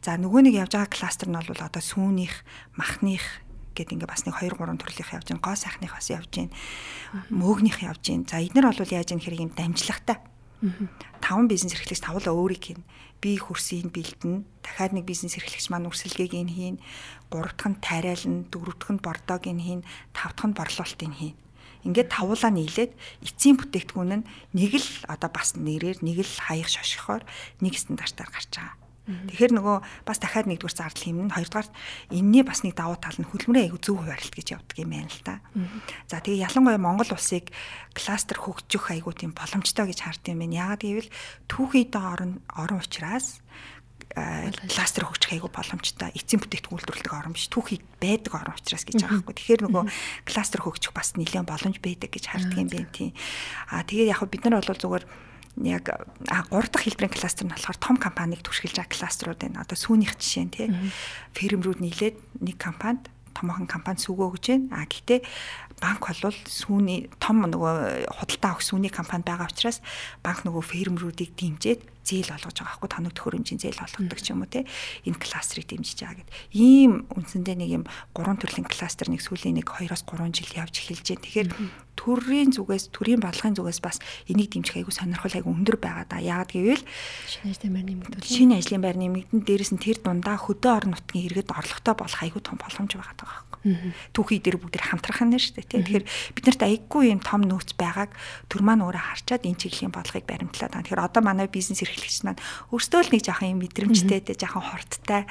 За нөгөө нэг явж байгаа кластер нь бол одоо сүүнийх, махных гэд ингээ бас нэг 2 3 төрлийнх явж байна. Гоо сайхных бас явж байна. Мөөгнийх явж байна. За эднэр бол яаж юм хэрэг юм дамжлагтай. Таван бизнес эрхлэгч тавлаа өөрийг хийн. Би хөрсийг бэлдэнэ. Дахиад нэг бизнес эрхлэгч маань үрсэлгээг ин хийн. Гурав дахь нь тариална, дөрөв дахь нь бордоог ин хийн, тав дахь нь борлуулалтыг хийн. Ингээд тавуулаа нийлээд эцсийн бүтээгдэхүүн нь нэг л одоо бас нэрээр нэг л хаяг шошгохоор нэг стандартаар гарч байгаа. Тэгэхээр нөгөө бас дахиад нэгдүгээр зардал хэмнэн хоёрдугаар энэний бас нэг давуу тал нь хөдөлмөрийн аягүй зөв хуваарлт гэж явдаг юм байна л та. За тэгээ ялангуяа Монгол улсыг кластер хөгжих аягүй тийм боломжтой гэж хардсан юм байна. Яагаад гэвэл түүхий доо орон орон учраас кластер хөгжих аягүй боломжтой. Эцсийн бүтээгдэхүүн үйлдвэрлэдэг орн биш. Түүхий байдаг орн учраас гэж байгаа байхгүй. Тэгэхээр нөгөө кластер хөгжих бас нэлээд боломж байдаг гэж харддаг юм байна тийм. Аа тэгээд яг бид нар бол зүгээр яг а 3 дахь хэлбэрийн кластер нь болохоор том компанийг түшгэлж байгаа кластерууд байна. Одоо сүүнийх жишээ нь тий. Фирмрүүд нийлээд нэг компанид томоохон компани сүгөө өгч байна. А гэхдээ банк бол сүүний том нөгөө худалдаа авах сүүний компани байгаа учраас банк нөгөө фирмрүүдийг дэмжиж зээл олгож байгаа байхгүй тоног төхөөрөмжийн зээл олгодог ч юм уу те энэ кластерыг дэмжиж байгаа гэд. Ийм үндсэндээ нэг юм гурван төрлийн кластер нэг сүүлийн нэг 2-оос 3 жил явж эхэлж байна. Тэгэхээр төрийн зүгээс төрийн бодлогын зүгээс бас энийг дэмжих айгүй сонирхол айгүй өндөр байгаа да. Яагаад гэвэл шинэ ажлын байр нэмэгдүүл. Шинэ ажлын байр нэмэгдэн дээрэс нь тэр дундаа хөдөө орон нутгийн иргэд орлоготой болох айгүй том боломж байгаа даа байхгүй. Түүхий дээр бүгд хамтрах нь шүү дээ. Тэгэхээр бид нарт айгүй юм том нөөц байгааг төр маань өөрөө харчаад энэ чиглэлийн бодлогыг баримтлаад байгаа. Тэгэхээр одоо манай бизнес эрхлэгч маань өөрсдөө л нэг жоохон юм мэдрэмжтэй те жоохон хорттой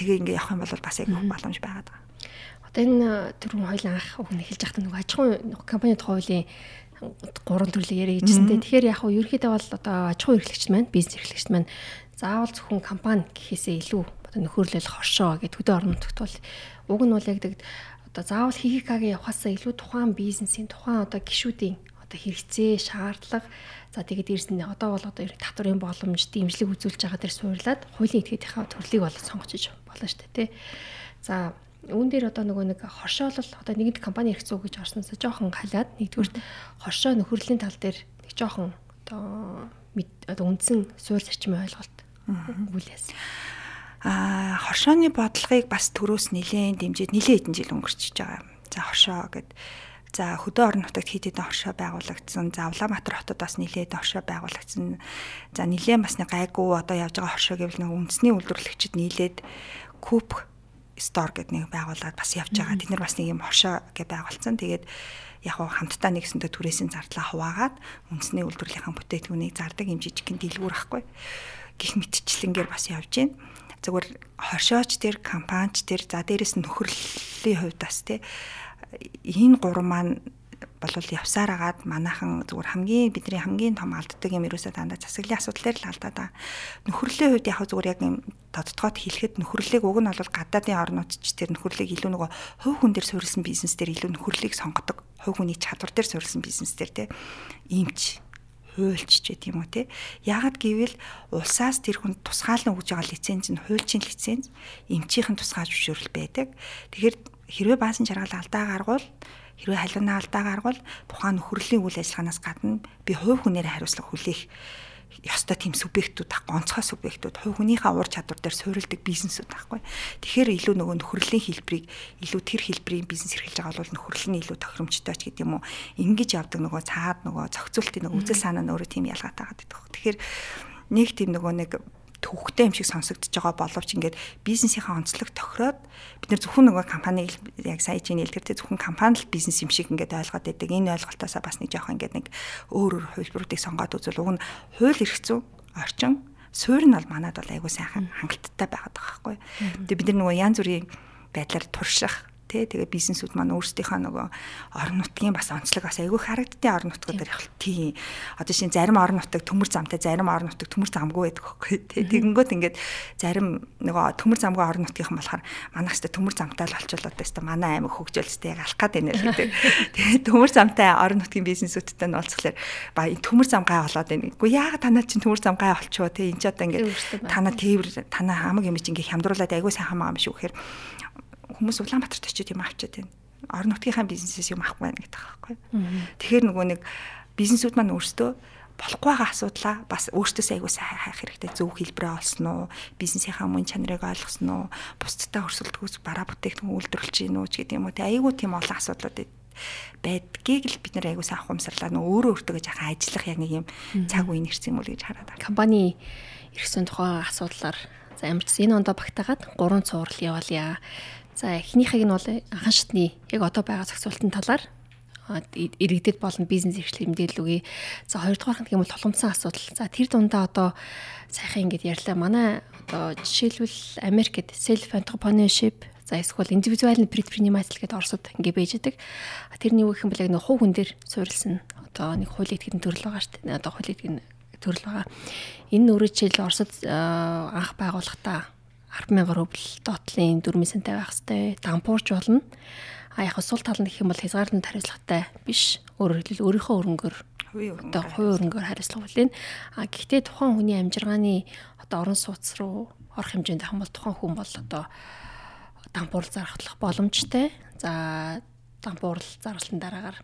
тэгээ ингээ явах юм бол бас айгүй боломж байгаа даа. Одоо энэ түрүүн хоёлын анх үг нь хэлж байхдаа нөгөө аж ахуйн компани тухай хуулийн гурван төрлөг яриа гэжсэнтэй. Тэгэхээр яг хуу ерөөхдөө бол одоо аж ахуй эрхлэгч маань, бизнес эрхлэгч маань заавал зөвхөн компани гэхээсээ илүү одоо нөхөрлөл хоршоо гэдэг хөдөө орон нутагт бол уг нь бол яг гэдэг одоо заавал хихикагийн явахаасаа илүү тухайн бизнесийн тухайн одоо гишүүдийн одоо хэрэгцээ, шаардлага за тэгээд нь одоо бол одоо татварын боломж, дэмжлэг үзүүлж байгаа дээр суурлаад хуулийн этгээдийнхаа төрлийг бол сонгочиж болно шүү дээ, тий. За үүн дээр одоо нөгөө нэг хоршоолол одоо нэгд компани хэрэгцүү гэж орсноосоо жоохон халиад нэгдүгürt хоршоо нөхөрлийн тал дээр нэг жоохон одоо одоо үндсэн суурь зарчмын ойлголт өгүүлээс. Аа хоршооны бодлогыг бас төрөөс нилээн дэмжиж нилээн хэдэн жил өнгөрчихөж байгаа. За хоршоо гэд За хөдөө орон нутагт хэд хэдэн хоршоо байгуулагдсан. За Улаанбаатар хотод бас нилээд хоршоо байгуулагдсан. За нилээн бас нэг гайгүй одоо явж байгаа хоршоо гэвэл нэг үндэсний үйлдвэрлэгчид нийлээд куб стор гэдэг нэг байгууллагад бас явж байгаа. Тэд нар бас нэг юм хоршоо гэж байгуулсан. Тэгээд яг хамтдаа нэгсэндээ түрээсийн зардлаа хуваагаад үндэсний үйлдвэрлэлийн бүтээтгүүнийг зардаг юм жижигхэн дэлгүүр ахгүй. Гэх мэтчлэнгээр бас явж байна. Зүгээр хоршооч тэр компанич тэр за дээрэс нь нөхөрлөлийн хувьд бас тий энэ гурван маань болвол явсаар агаад манайхан зүгээр хамгийн бидний хамгийн том алддаг юм ерөөсөө дандаа засаглалын асуудал дээр л алдаад байгаа. Нөхөрлөлийн хувьд яг зүгээр яг юм тодтогоод хэлэхэд нөхөрлөлийг уг нь бол гадаадын орнууд ч тэр нөхөрлөлийг илүү нөгөө хувь хүн дээр суурилсан бизнес дээр илүү нөхөрлөлийг сонгодог. Хувь хүний чадвар дээр суурилсан бизнес дээр те иймч хуульч ч гэдэг юм уу те. Яагад гэвэл улсаас тэр хүн тусгаална өгж байгаа лиценз нь хуульчийн лиценз, эмчийнхэн тусгай зөвшөөрөл байдаг. Тэгэхээр хэрвээ баасан жаргал алдаа гаргуул хэрвээ халуунаа алдаа гаргуул тухайн нөхөрлийн үйл ажиллагаанаас гадна би хувь хүнээр хариуцлага хүлээх ёстой тийм субъектүүд ах гонцгой субъектүүд хувь хүнийхээ ур чадвар дээр суурилдаг бизнесүүд байхгүй. Тэгэхээр илүү нөгөө нөхөрлөлийн хэлбэрийг илүү тэр хэлбэрийн бизнес эрхэлж байгаа бол нөхөрлөл нь илүү тохиромжтой ч гэдэг юм уу. Ингиж явдаг нөгөө цаад нөгөө зохицуултын нөгөө үзэл санаа нь өөрөө тийм ялгаатай гэдэг. Тэгэхээр нэг тийм нөгөө нэг төвхтэй юм шиг сонсогдож байгаа боловч ингээд бизнесийнхаа онцлог тохироод бид нэр зөвхөн нөгөө компани яг сая чинь хэлдэгтэй зөвхөн компани л бизнес юм шиг ингээд ойлгоод байдаг. Энэ ойлголтоосаа бас нэг жоох ингээд нэг өөр өөр хувилбаруудыг сонгоод үзвэл уг нь хууль эрх зүйн орчин суурь нь бол манад бол айгүй сайхан хангалттай байгаад байгаа байхгүй. Тэгээ бид нар нөгөө янз бүрийн байдлаар турших тий тэгээ бизнесүүд маань өөрсдийнхөө нөгөө орон нутгийн бас онцлог бас айгүй харагддیں орон нутгууд дээр явах тий. Одоо шинэ зарим орон нутаг төмөр замтай зарим орон нутаг төмөр замгүй байдаг хөөхгүй тий тэгэнгүүт ингээд зарим нөгөө төмөр замгүй орон нутгийнхан болохоор манайх ч төмөр замтай л болчихлоо тест манай аймаг хөгжүүлстэй алах гад байна л гэдэг. Тэгээ төмөр замтай орон нутгийн бизнесүүдтэй нь уулзхлаар ба төмөр зам гай болоод байна. Үгүй яагаад танаа чинь төмөр зам гай болчихоо тий энэ ч одоо ингээд танаа тээвэр танаа хамаг юм чи ингээд хямдруулаад айгүй сайн хамаа юм шүү гэхээр хүмүүс Улаанбаатарт очиод юм авчиад байна. Орон нутгийнхаа бизнесээс юм авах байна гэдэг байхгүй. Тэгэхээр нөгөө нэг бизнесүүд маань өөрсдөө болохгүй байгаа асуудлаа бас өөртөөс айгуу сайн хайх хэрэгтэй зөв хэлбэрээ олсон уу бизнесийнхаа мөн чанарыг ойлгосон уу бусдтай өрсөлдөхөөс бараа бүтээгдэхүүн үйлдвэрлэж гин үү гэдэг юм уу те айгуу тийм олон асуудлууд байдгийг л бид нар айгуу сайн ухамсарлаа нөө өөрөө өөртөө хаа ажиллах яг нэг юм цаг үе нэрсэн юм уу гэж хараад байна. Компани ирсэн тухайн асуудлаар за ч энэ ондоо багтаагаад гурван цуврал яваалъя. За эхнийхийг нь бол анхан шатны яг одоо байгаа зохицуултын талаар иргэдэд болон бизнес эрхлэл мэдээлэл үгүй. За хоёрдугаар нь юм бол тулгымсан асуудал. За тэр дундаа одоо сайхан ингэж ярьлаа. Манай одоо жишээлбэл Америкт self entrepreneurship за эсвэл индивидуальны предприниматель гэдэг орсод ингэ байж байгаа. Тэрний үг юм бол яг нэг хувь хүн дээр суурилсан одоо нэг хуулийн этгэн төрөл байгаа шүү дээ. Одоо хуулийн этгэн төрөл байгаа. Энэ өөрөө жишээл орсод анх байгуулахдаа 100000 рубль доотлын дөрмийн сантай байх хэвээр дампуурч болно. А яг сул тал нь гэх юм бол хязгаарлалт хариуцлагатай биш. Өөрөөр хэлбэл өөрийнхөө өрөнгөөр одоо хувийн өрөнгөөр хариуцлага үлээн. А гэхдээ тухайн хүний амжиргааны одоо орон сууц руу орох хэмжээнд хам бол тухайн хүн бол одоо дампуурл зархатлах боломжтой. За дампуурл зарлалтын дараагаар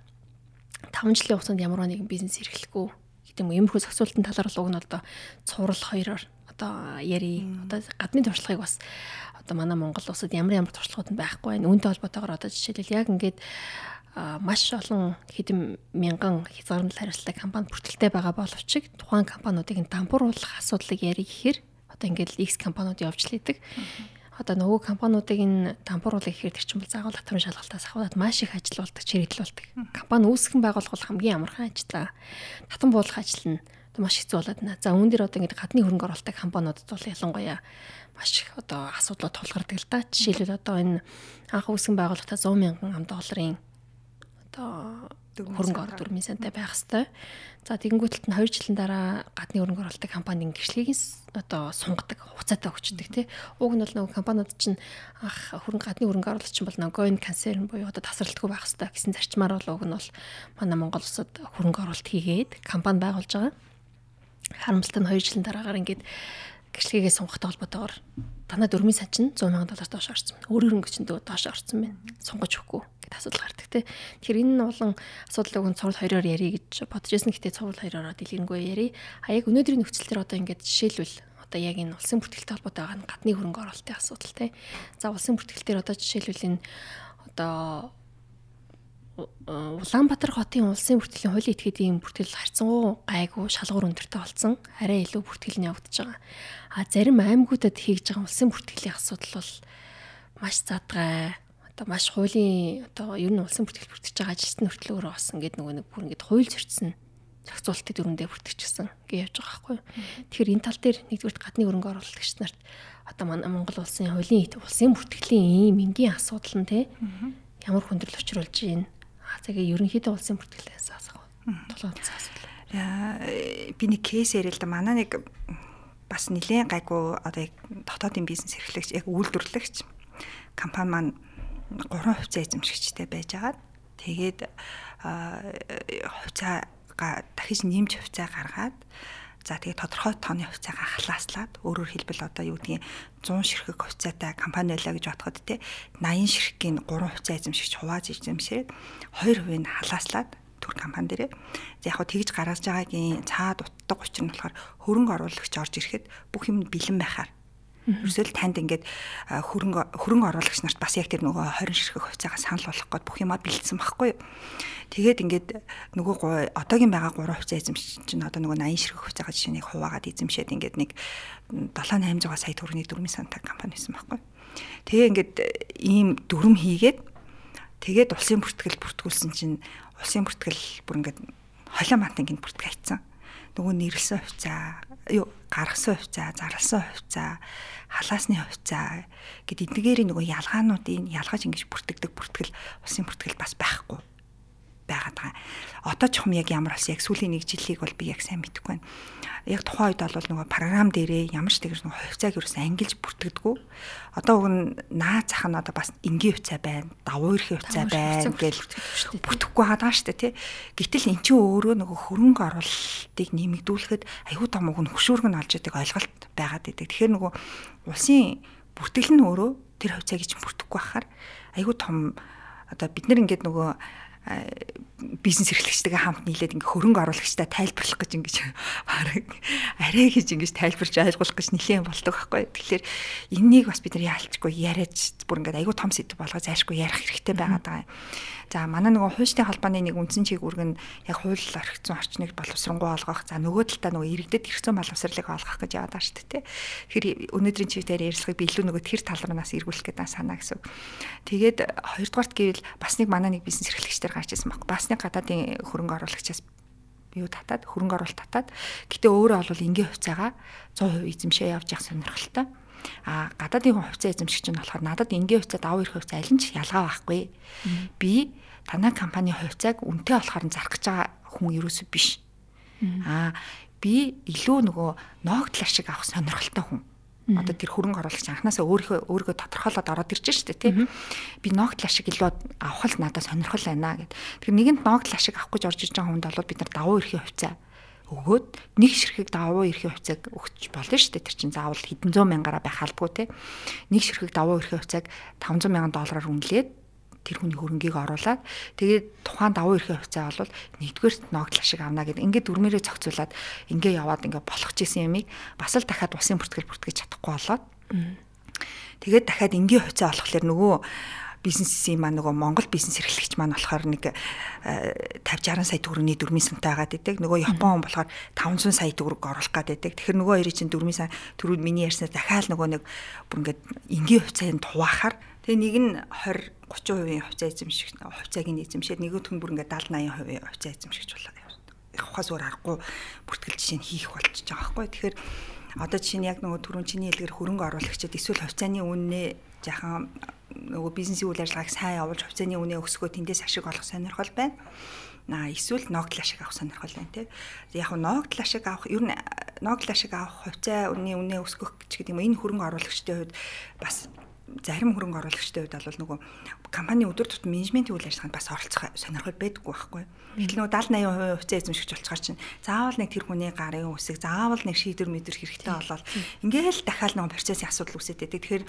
5 жилийн хугацаанд ямар нэгэн бизнес эрхлэхгүй гэдэг юм. Иймэрхүү зохицуултын талаар бол уг нь одоо цуврал хоёроор одоо яри одоо гадны туршлагыг бас одоо манай Монгол улсад ямар ямар туршлагууд нь байхгүй байна. Үүнтэй холбоотойгоор одоо жишээлбэл яг ингээд маш олон хэдэн мянган хязгаарлалт хариуцлагатай компани бүртгэлтэй байгаа боловч тухайн компаниудыг дампууруулах асуудлыг яри гэхээр одоо ингээд X компаниуд явж лээдэг. Одоо нөгөө компаниудыг энэ дампууруулах гэхээр тэр чинь бол загвал татварын шалгалтаас ахваад маш их ажил болдог, чирэгдэл болдог. Компани үүсгэн байгуулах бол хамгийн амархан ажил. Татан буулгах ажил нь маш хэцүү болоод байна. За үүн дээр одоо ингээд гадны хөрөнгө оруулалттай компаниудад бол ялангуяа маш их одоо асуудлууд тулгардаг л да. Жишээлбэл одоо энэ анх үүсгэн байгуулалтаа 100 мянган ам долларын одоо хөрөнгө оруулалт дүрмийн сантай байх хэвээр. За тэгэнгүүтэлт нь 2 жилийн дараа гадны хөрөнгө оруулалтын компанийн гэрчлэгийг одоо сунгадаг, хугацаатай өгчдөг тий. Уг нь бол нөгөө компаниуд чинь ах хөрөнгө гадны хөрөнгө оруулалт чинь бол нөгөө going concern буюу одоо тасралтгүй байх хэвээр гэсэн зарчмаар бол уг нь бол манай Монгол улсад хөрөнгө оруулалт хийгээд компани байгуулж байгаа. Харамсалтай нь 2 жилийн дараагаар ингээд гэрчлэгээ сунгахтай холбоотойгоор танаа дөрмийн сан чинь 100 сая доллар доош орсон байна. Өөр хөрөнгө чинь доош орсон байна. Сунгаж өгөхгүй гэдэг асуудал гардаг те. Тэгэхээр энэ нь болон асуудлыг нь цуврал хоёроор ярих гэж бодож байсан. Гэтэ цуврал хоёроор дэлгэрэнгүй ярих. А яг өнөөдрийн нөхцөл төр одоо ингээд жишээлбэл одоо яг энэ улсын бүртгэлтэй холбоотой байгаа нь гадны хөрөнгө оруулалтын асуудал те. За улсын бүртгэлтэр одоо жишээлбэл энэ одоо Улаанбаатар хотын улсын бүртгэлийн хуулийн этгээдийн бүртгэл харьцангуй гайгүй шалгуур өндөртэй болсон. Арай илүү бүртгэл нь явагдаж байгаа. А зарим аймагуудад хийж байгаа улсын бүртгэлийн асуудал бол маш задгай. Одоо маш хуулийн одоо ер нь улсын бүртгэл бүртгэж байгаа ажилтны хүртлөөрөө бас ингээд нөгөө нэг бүр ингээд хууль зөрчсөн зохицуултын дүрэндээ бүртгэжсэн гэж явж байгаа байхгүй. Тэгэхээр энэ тал дээр нэгдүгээр гадны хөрөнгө оруулагч нарт одоо манай Монгол улсын хуулийн улсын бүртгэлийн ийм энгийн асуудал нь те ямар хүндрэл учруулж байна Тэгээ ерөнхийдөө улсын бүртгэлээс асах. Толгойц асуулаа. Яа би нэг кейс ярил л да манай нэг бас нэлээд гайгүй одоо яг дотоодын бизнес эрхлэгч яг үйлдвэрлэгч компани маань 3% эзэмшигчтэй байж агаад тэгээд хувьцаага дахиж нэмж хувьцаа гаргаад За тэгээ тодорхой тооны хувьцаагаа халааслаад өөрөөр хэлбэл одоо юу гэдгийг 100 ширхэг хувьцаатай компани байлаа гэж бодоход те 80 ширхэгийн 3 хувьцаа эзэмшигч хувааж эзэмшээд 2% нь халааслаад төр компани дээрээ. За яг тэгж гаргаж байгаагийн цаад утдаг учир нь болохоор хөрөнгө оруулагч орж ирэхэд бүх юм бэлэн байхаар Ерөөсөө л танд ингээд хөрөнгө хөрөнгө оруулагч нарт бас яг тэр нөгөө 20 ширхэг хувьцаагаа санал болгох гээд бүх юмаа бэлдсэн байхгүй юу. Тэгээд ингээд нөгөө одоогийн байгаа 3 хувьцаа эзэмшиж чинь одоо нөгөө 80 ширхэг хувьцаагаа жишээнийг хуваагаад эзэмшээд ингээд нэг 7 800 сая төгрөгийн дөрмийн сантаа компани байсан байхгүй. Тэгээ ингээд ийм дүрм хийгээд тэгээд улсын бүртгэл бүртгүүлсэн чинь улсын бүртгэл бүр ингээд холио мантын гинт бүртгэл хайцсан нөгөө нэрлсэн хувьцаа, юу гаргасан хувьцаа, зарласан хувьцаа, халаасны хувьцаа гэд эднэрийн нөгөө ялгаануудын ялгаж ингэж бүртгэдэг бүртгэл улсын бүртгэл бас байхгүй байгаад байгаа. Одоо ч юм яг ямар болсон яг сүүлийн нэг жилийг бол би яг сайн мэдэхгүй байна. Яг тухайн үед бол нөгөө програм дээрээ ямар ч тэгэр нөгөө хувьцааг ерөөс ангилж бүртгэдэггүй. Одоо уг нь наа зах нь одоо бас энгийн хувьцаа байна, давуу эрхийн хувьцаа байна гэж бүтэхгүй хадгаа штэ тий. Гэтэл эн чинь өөрөө нөгөө хөрөнгө оруулалтыг нэмэгдүүлэхэд аюу тум уг нь хөшүүрг нь олж идэг ойлголт байгаад идэг. Тэгэхээр нөгөө улсын бүртгэл нь өөрөө тэр хувьцааг чинь бүртгэхгүй байхаар аюу том одоо бид нар ингээд нөгөө бизнес эрхлэгчтэйгээ хамт нийлээд ингээ хөрөнгө оруулагчтай тайлбарлах гэж ингэж баг арай гэж ингэж тайлбарж ойлгуулах гэж нэлээд болдог байхгүй. Тэгэхээр энэнийг бас бид нар яалчгүй яриач бүр ингээ айгүй том сэдв болгоо зайшгүй ярих хэрэгтэй байгаад байгаа юм. За манай нөгөө хуульчдын холбооны нэг үндсэн чиг нь яг хууль орхицсон орчныг боловсронгуй олгох. За нөгөө талдаа нөгөө иргэдэд хэрэгцээ боловсролыг олгох гэж яваад байгаа шүү дээ. Тэгэхээр өнөөдрийн чигээр ярилцлагыг би илүү нөгөө тэр тал руунаас эргүүлэх гэдэг санаа гэсэн. Тэгээд хоёрдугаарт гэвэл бас нэг манай нэг бизнес эрхлэгчдэр гарч ирсэн баг. Бас нэг гадаадын хөрөнгө оруулагчаас юу татаад хөрөнгө оруулалт татаад гэтээ өөрөө бол энгийн хувьцаагаа 100% эзэмшээ явж явах сонирхолтой. А гадаадын хувьцаа эзэмшигч нь болохоор надад энгийн хувьцаа давуу эрх хувьцаа аль нь ч ялгаа байхгүй. Би танай компани хувьцааг үнэтэй болохоор зарах гэж байгаа хүн ерөөсөө биш. А би илүү нөгөө ноогдлар шиг авах сонирхолтой хүн. Одоо тэр хөрөнгө оруулагч анханасаа өөрийнхөө өөрийгөө тодорхойлоод ороод ирж штэ тий. Би ноогдлар шиг илүү авах л надад сонирхол байна гэд. Тэгэхээр нэгэнд ноогдлар шиг авах гэж орж иж байгаа хүнд бол бид нар давуу эрхийн хувьцаа өгөөд нэг ширхэг давуу эрхийн хувьцааг өгч болно шүү дээ. Тэр чинь заавал хэдэн зуун мянгаараа байх албагүй те. Нэг ширхэг давуу эрхийн хувьцааг 500 мянган доллараар үнэлээд тэр хүний хөрөнгийг оруулаад тэгээд тухайн давуу эрхийн хувьцаа бол нэгдүгээр ногдлол шиг авна гэдэг. Ингээд дүрмээрээ зохицуулаад ингээ яваад ингээ болгож исэн ямиг бас л дахиад усын бүртгэл бүртгэж чадахгүй болоод тэгээд дахиад энгийн хувьцаа болохоор нөгөө бизнесийн маань нөгөө Монгол бизнес эрхлэгч маань болохоор нэг 50 60 сая төгрөгийн дөрмийн сантай байгаад байдаг. Нөгөө Япон хүн болохоор 500 сая төгрөг оруулах гээд байдаг. Тэгэхээр нөгөө хоёрын чинь дөрмийн сан төрүүд миний ярьснаар дахиад нөгөө нэг бүр ингээд энгийн хувьцаанд хуваахаар тэгээ нэг нь 20 30% хувьцаа эзэмших хувьцааг нь эзэмшээд нөгөөх нь бүр ингээд 70 80% хувьцаа эзэмшигч болоод явахаас өөр аргагүй бүртгэл жишээ нь хийх болчихж байгаа байхгүй. Тэгэхээр одоо жишээ нь яг нөгөө түрүүн чиний хэлгээр хөрөнгө оруулагчид эсвэл хувьцааны үнэ жахан нөгөө бизнесийн үйл ажиллагааг сайн явуулж хувьцааны үнэ өсгөө тэндээс ашиг олох сонирхол байна. Аа эсвэл ногдол ашиг авах сонирхол байна тий. Яг нь ногдол ашиг авах ер нь ногдол ашиг авах хувьцаа үнэ үнэ өсгөх гэдэг юм энэ хөрөнгө оруулагчдын хувьд бас зарим хөрөнгө оруулагчдын хувьд бол нөгөө компани өдөр тутмын менежментийн үйл ажиллагаанд бас оролцох сонирхол байдаггүй байхгүй. Гэтэл нөгөө 70 80% хувьцаа эзэмшигч болцохоор чинь заавал нэг тэр хүний гарын үсэг заавал нэг шийдвэр мэдэр хэрэгтэй болоод ингээл дахиад нөгөө процессын асуудал үүсээд байдаг. Тэгэхээр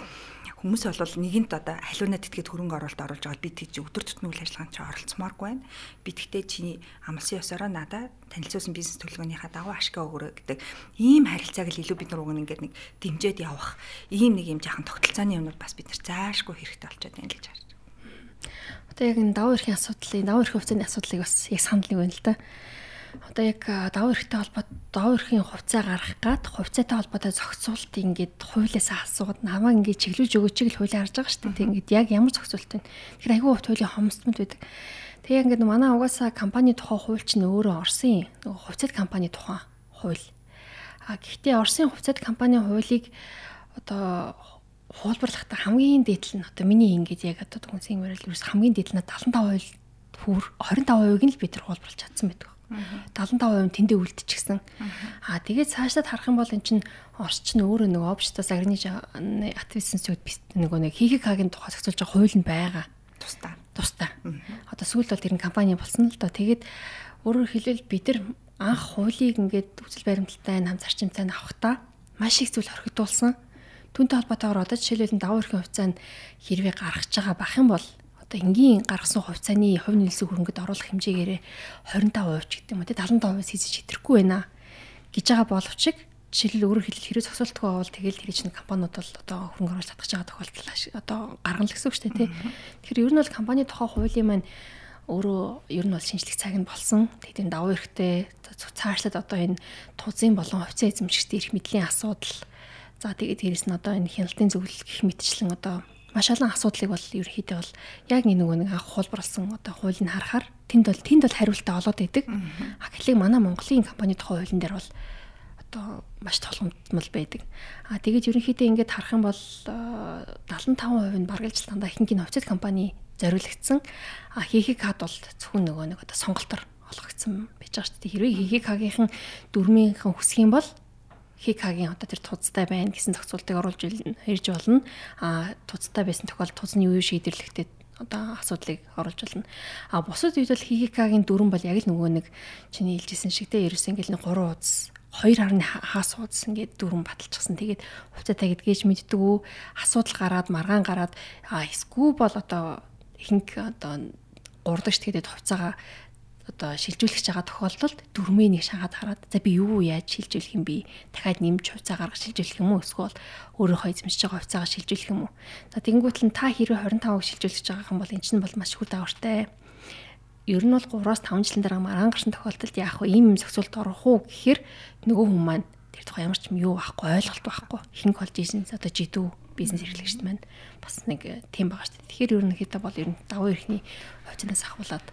хүмүүс бол нэгэнт одоо халиунаа тэтгээд хөрөнгө оруулалт оруулж байгаа бид тийч өдөр тутмын үйл ажиллагаанд чи оролцмааргүй байна. Би тэгтээ чиний амлсан ёсороо надад танилцуулсан бизнес төлөвлөгөөнийхаа дагуу ашгаа өгөрөө гэдэг ийм харилцааг л илүү бид нар уг нь ингээд нэг дэмжиж явах ийм нэг юм жахан тогтолцооны юмнууд бас бид нар заашгүй хэрэгтэй болчиход байна гэж харж. Одоо яг энэ даваа эрхийн асуудлыг даваа эрхийн хувьцааны асуудлыг бас яг санал нэг байна л да одоо яг даваа эрхтэй холбоо даваа эрхийн хувьцаа гаргах гад хувьцаатай холбоотой зохицуулт ингээд хуулиас асууд намаа ингээд чиглүүлж өгөөч л хуулийг харж байгаа шүү дээ. Ингээд яг ямар зохицуулт вэ? Тэгэхээр айгүй хувь хуулийн хомсдмод байдаг. Тэгээ ингээд манай угаасаа компани тухай хууль чинь өөрөө Оросын нөгөө хувьцаат компани тухай хууль. А гэхдээ Оросын хувьцаат компани хуулийг одоо хуулбарлахдаа хамгийн дээдл нь одоо миний ингээд яг одоо хүнсийн мөрөл ерөөс хамгийн дээдл нь 75% хүр 25%-ыг нь л бид нар хуулбарлаж чадсан байдаг. 75% тэндээ үлдчихсэн. Аа тэгээд цаашдад харах юм бол эн чинь ч өөрөө нэг обществоос агрны активистэн зүгт нөгөө нэг ХХК-гийн тухай зохицуулж байгаа хууль нь байгаа. Тусдаа. Тусдаа. Одоо сүүлд бол тэр нь компани болсон л доо. Тэгээд өөрөөр хэлбэл бид нар анх хуулийг ингээд үсэл баримталтай нам зарчимтай авахдаа маш их зүйл хоригдуулсан. Түүнтэй холбоотойгоор одоо жишээлбэл даваа эрхийн хувьцаанд хэрвээ гаргаж байгаа бах юм бол одоо энгийн гаргасан хувьцааны хувь нөлөөсөө хөрөнгөд оруулах хэмжээгээр 25% ч гэдэг юм уу те 75%-аас хийж хэтрэхгүй байна гэж байгаа боловч жишээлбэл өөрөөр хэлбэл хэрэг зогсоолтгүй бол тэгэл тэр чинь компаниуд бол одоо хөрөнгө оруулалт татгаж байгаа тохиолдол одоо гаргана л гэсэн үг шүү дээ тий. Тэгэхээр ер нь бол компани тухай хуулийн маань өөрөө ер нь бол шинжлэх цаг нь болсон. Тэгээд энэ давуу эрхтэй цаашлаад одоо энэ тузын болон хувьцаа эзэмшигчдийн эрх мэдлийн асуудал. За тэгээд дээрэс нь одоо энэ хяналтын зөвлөл гэх мэтчлэн одоо маш олон асуудлыг бол ерөөхдөө бол яг нэг нөгөө нэг анх хуулбарлсан одоо хуулийг нь харахаар тэнд бол тэнд бол хариултаа олоод идэг. А гэхлийг манай Монголын компани тухай хуулийн дээр бол одоо маш толгомдмол байдаг. А тэгээд ерөнхийдөө ингээд харах юм бол 75% нь баргалжлалтанда ихэнх хувьцат компани зориулагдсан. А хийхийг хад бол зөвхөн нөгөө нэг одоо сонголтоор олгогдсон байж байгаа шүү дээ. Хэрвээ хийхийг хагийнхан дөрмийнхэн хүсэх юм бол хикагийн одоо тэр туцтай байна гэсэн зохицуултыг оруулж ирж болно. А туцтай байсан тохиолдолд туцны үе шийдэрлэхтэй одоо асуудлыг оруулж болно. А бусад үед бол хикагийн дүрэн бол яг л нөгөө нэг чиний хэлжсэн шигтэй ерөөс ингээл нэг 3 удас хоёр харны хаас уудс ингээд дүрэн баталчихсан. Тэгээд хувцаатай гэдгийж мэддэг үү? Асуудал гараад маргаан гараад эсгүй бол одоо ихэнх одоо гурдагч тэгээд хувцаагаа одоо шилжүүлэх байгаа тохиолдолд дөрмийн нэг шагаад хараад за би юу яаж шилжүүлэх юм бэ? Дахиад нэмж хувьцаа гаргаж шилжүүлэх юм уу? Эсвэл өөрийнхөө эзэмшиж байгаа хувьцаагаа шилжүүлэх юм уу? За тэгэнгүүт л та хэрвээ 25-ыг шилжүүлэх байгаа юм бол эн чинь бол маш хүр дагавартай. Ер нь бол 3-аас 5 жилийн дараа маргаан гарсан тохиолдолд яах вэ? Ийм юм зохицуулт орох уу гэхээр нөгөө хүн маань тэр тухай ямар ч юм юу байхгүй ойлголт байхгүй. Ихэнх болж ийсэн одоо жидүү бизнес эрхлэгчд маань бас нэг тийм байгаа шүү дээ. Тэгэхээр ерөнхийдөө бол ер нь давуу эрхний хувьцаанаас ахуулаад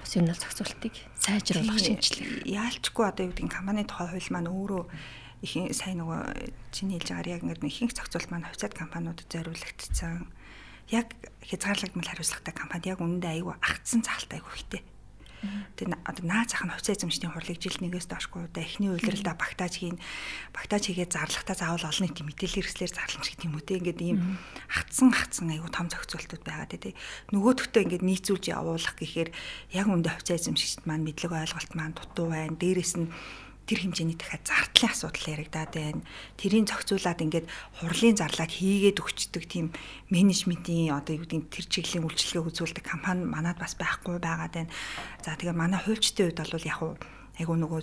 бас юм бол зохицуултыг сайжруулах шинжилгээ. Яалчгүй одоо юу гэдэг компани тухай хууль маань өөрөө их сайн нөгөө чиний хэлж байгаагаар яг ингээд ихэнх зохицуулт маань хувьцаат компаниудад зориулагдсан. Яг хязгаарлагдмал хариуцлагатай компани яг үнэндээ аюу агцсан цаалтаа аюу хтэй. Тэгээ одоо наад зах нь хувьцаа эзэмшлийн хурлыг жил нэгээс доошгүй одоо эхний үйлрэлдэ багтааж хийн багтааж хийгээд зарлахтаа заавал олон нийтийн мэдээлэл хэрэгслэр зарламж гэх юм үү те. Ингээд ийм хатсан хатсан айгу том зохицуултууд байгаа те. Нөгөөдөгтөө ингээд нийцүүлж явуулах гэхээр яг үндэ хувьцаа эзэмшигчд маань мэдлэг ойлголт маань дутуу байна. Дээрэс нь тэр хэмжээний дахиад зардлын асуудал яригадаад байна. Тэрийг зохицуулаад ингээд хурлын зарлаад хийгээд өгчдөг тийм менежментийн одоо юу гэдэг тэр чиглэлийн үйлчлэгээ үзүүлдэг компани манад бас байхгүй байгаад байна. За тэгээ манай хуульчдын хувьд бол яг айгу нөгөө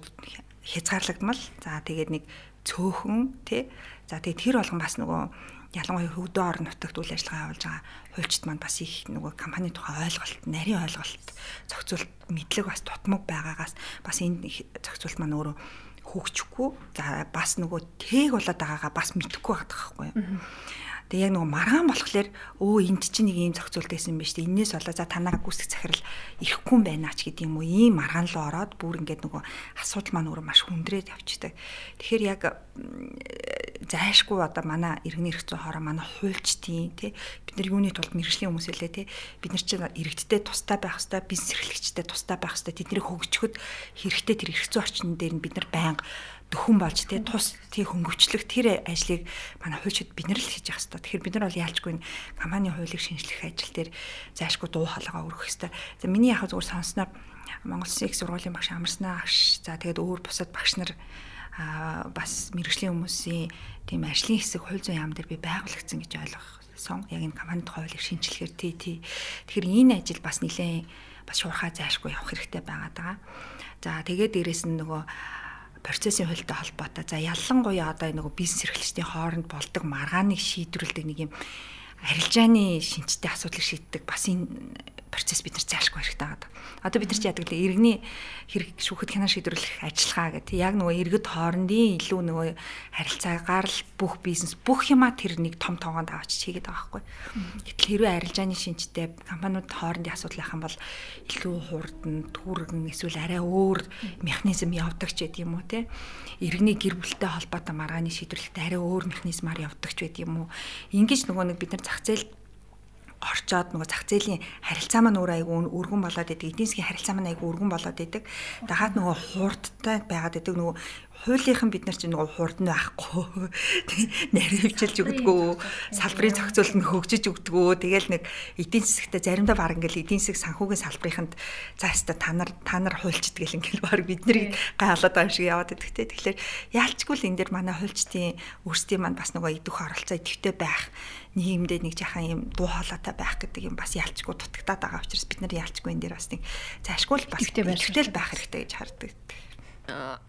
хязгаарлагдмал. За тэгээд нэг цөөхөн тий. За тэгээд тэр болгон бас нөгөө ялангуяа хөгдөө орон нутагт үйл ажиллагаа явуулж байгаа хуульчд маань бас их нөгөө компани тухай ойлголт, нарийн ойлголт, зохицуулт мэдлэг бас тутмаг байгаагаас бас энэ зохицуулт маань өөрөө хөгжихгүй. За бас нөгөө тээг болоод байгаагаа бас мэдэхгүй байдаг байхгүй юу. Тэгээ яг нөгөө маргаан болохоор өө энд чинь нэг ийм зохицуулт байсан биз дээ. Иннээс болоо за танаа гүйцэх захирал ирэхгүй юм байна ч гэдэг юм уу. Ийм маргаан руу ороод бүр ингээд нөгөө асуудал маань өөрөө маш хүндрээд явчихдаг. Тэгэхээр яг зайшгүй одоо манай иргэний зүйн хороо манай хуульчдын тий бид нар юуны тулд мэрэгжлийн хүмүүс илээ тий бид нар чинь иргэдтэй тустай байх хэвээр бизнес эрхлэгчтэй тустай байх хэвээр тэднийг хөгжөхөд хэрэгтэй тэр зүйн орчин дээр нь бид нар байнга дөхөн болж тий тус тий хөнгөвчлөх тэр ажлыг манай хуульчид бид нар л хийж явах хэрэгтэй. Тэгэхээр бид нар бол яалчгүй компани хуулийг шинжлэх ажил дээр зайшгүй дуу хоолойгоо өргөх хэрэгтэй. За миний яг зүгээр сонсноор Монгол Улсын их сургуулийн багш амарснаа агш за тэгээд өөр бусад багш нар а бас мэрэгжлийн хүмүүсийн тийм ажлын хэсэг хууль зүйн яам дээр би байгуулагдсан гэж ойлгосон. Яг энэ компанид хуулийг шинжилгээр тий тий. Тэгэхээр энэ ажил бас нэлээд бас шуурхаа зайшгүй явах хэрэгтэй байгаад байгаа. За тэгээд дээрэс нь нөгөө процессын хуультай холбоотой. За ялангуяа одоо нөгөө бизнес эрхлэгчдийн хооронд болдог маргааныг шийдвэрлэдэг нэг юм арилжааны шинжтэй асуудлыг шийддэг бас энэ процесс бид нар заашгүй хэрэгтэй байгаа. Одоо бид нар чи яадаг л иргэний хэрэг шүүхэд хянаа шийдвэрлэх ажиллагаа гэдэг. Яг нөгөө иргэд хоорондын илүү нөгөө харилцаагаар л бүх бизнес бүх юмаа тэр нэг том тоогоонд авчиж хийгээд байгаа байхгүй. Гэтэл хэрвээ арилжааны шинжтэй компаниуд хоорондын асуудал байх юм бол илүү хурдан, түргэн эсвэл арай өөр механизм явдаг ч гэдэг юм уу те. Иргэний гэр бүлтэй холбоотой маргааны шийдвэрлэхдээ арай өөр механизмаар явдаг ч гэдэг юм уу. Ингиж нөгөө нэг бид нар зах зээл орчоод нөгөө зах зээлийн харилцаа маань өөр айгүй өргөн болоод идэг. Эдийн засгийн харилцаа маань айгүй өргөн болоод идэг. Дагаад нөгөө хуурдтай байгаад идэг. Нөгөө хуулийнхан бид нар чинь нөгөө хурд нь байхгүй. Нарийн хөвчилж өгдөгөө, салбарын зохицуулт нь хөгжиж өгдөгөө. Тэгэл нэг эдийн засгтаа заримдаа баг ингээл эдийн засаг санхүүгийн салбарынханд за хэвээр та нар та нар хуульчд гэл ингээл баг биднийг гаалаад байгаа шиг яваад идэх те. Тэгэхээр яалчгүй л энэ дэр манай хуульчдын өөрсдийн маань бас нөгөө идэх оролцоо идэвхтэй байх нийгэмдээ нэг жахан юм дуу хоолойтой байх гэдэг юм бас ялчгүй дутагтаад байгаа учраас бид нар ялчгүй энэ дээр бас нэг зайшгүй л бас идэвхтэй байх хэрэгтэй. гэж хардаг.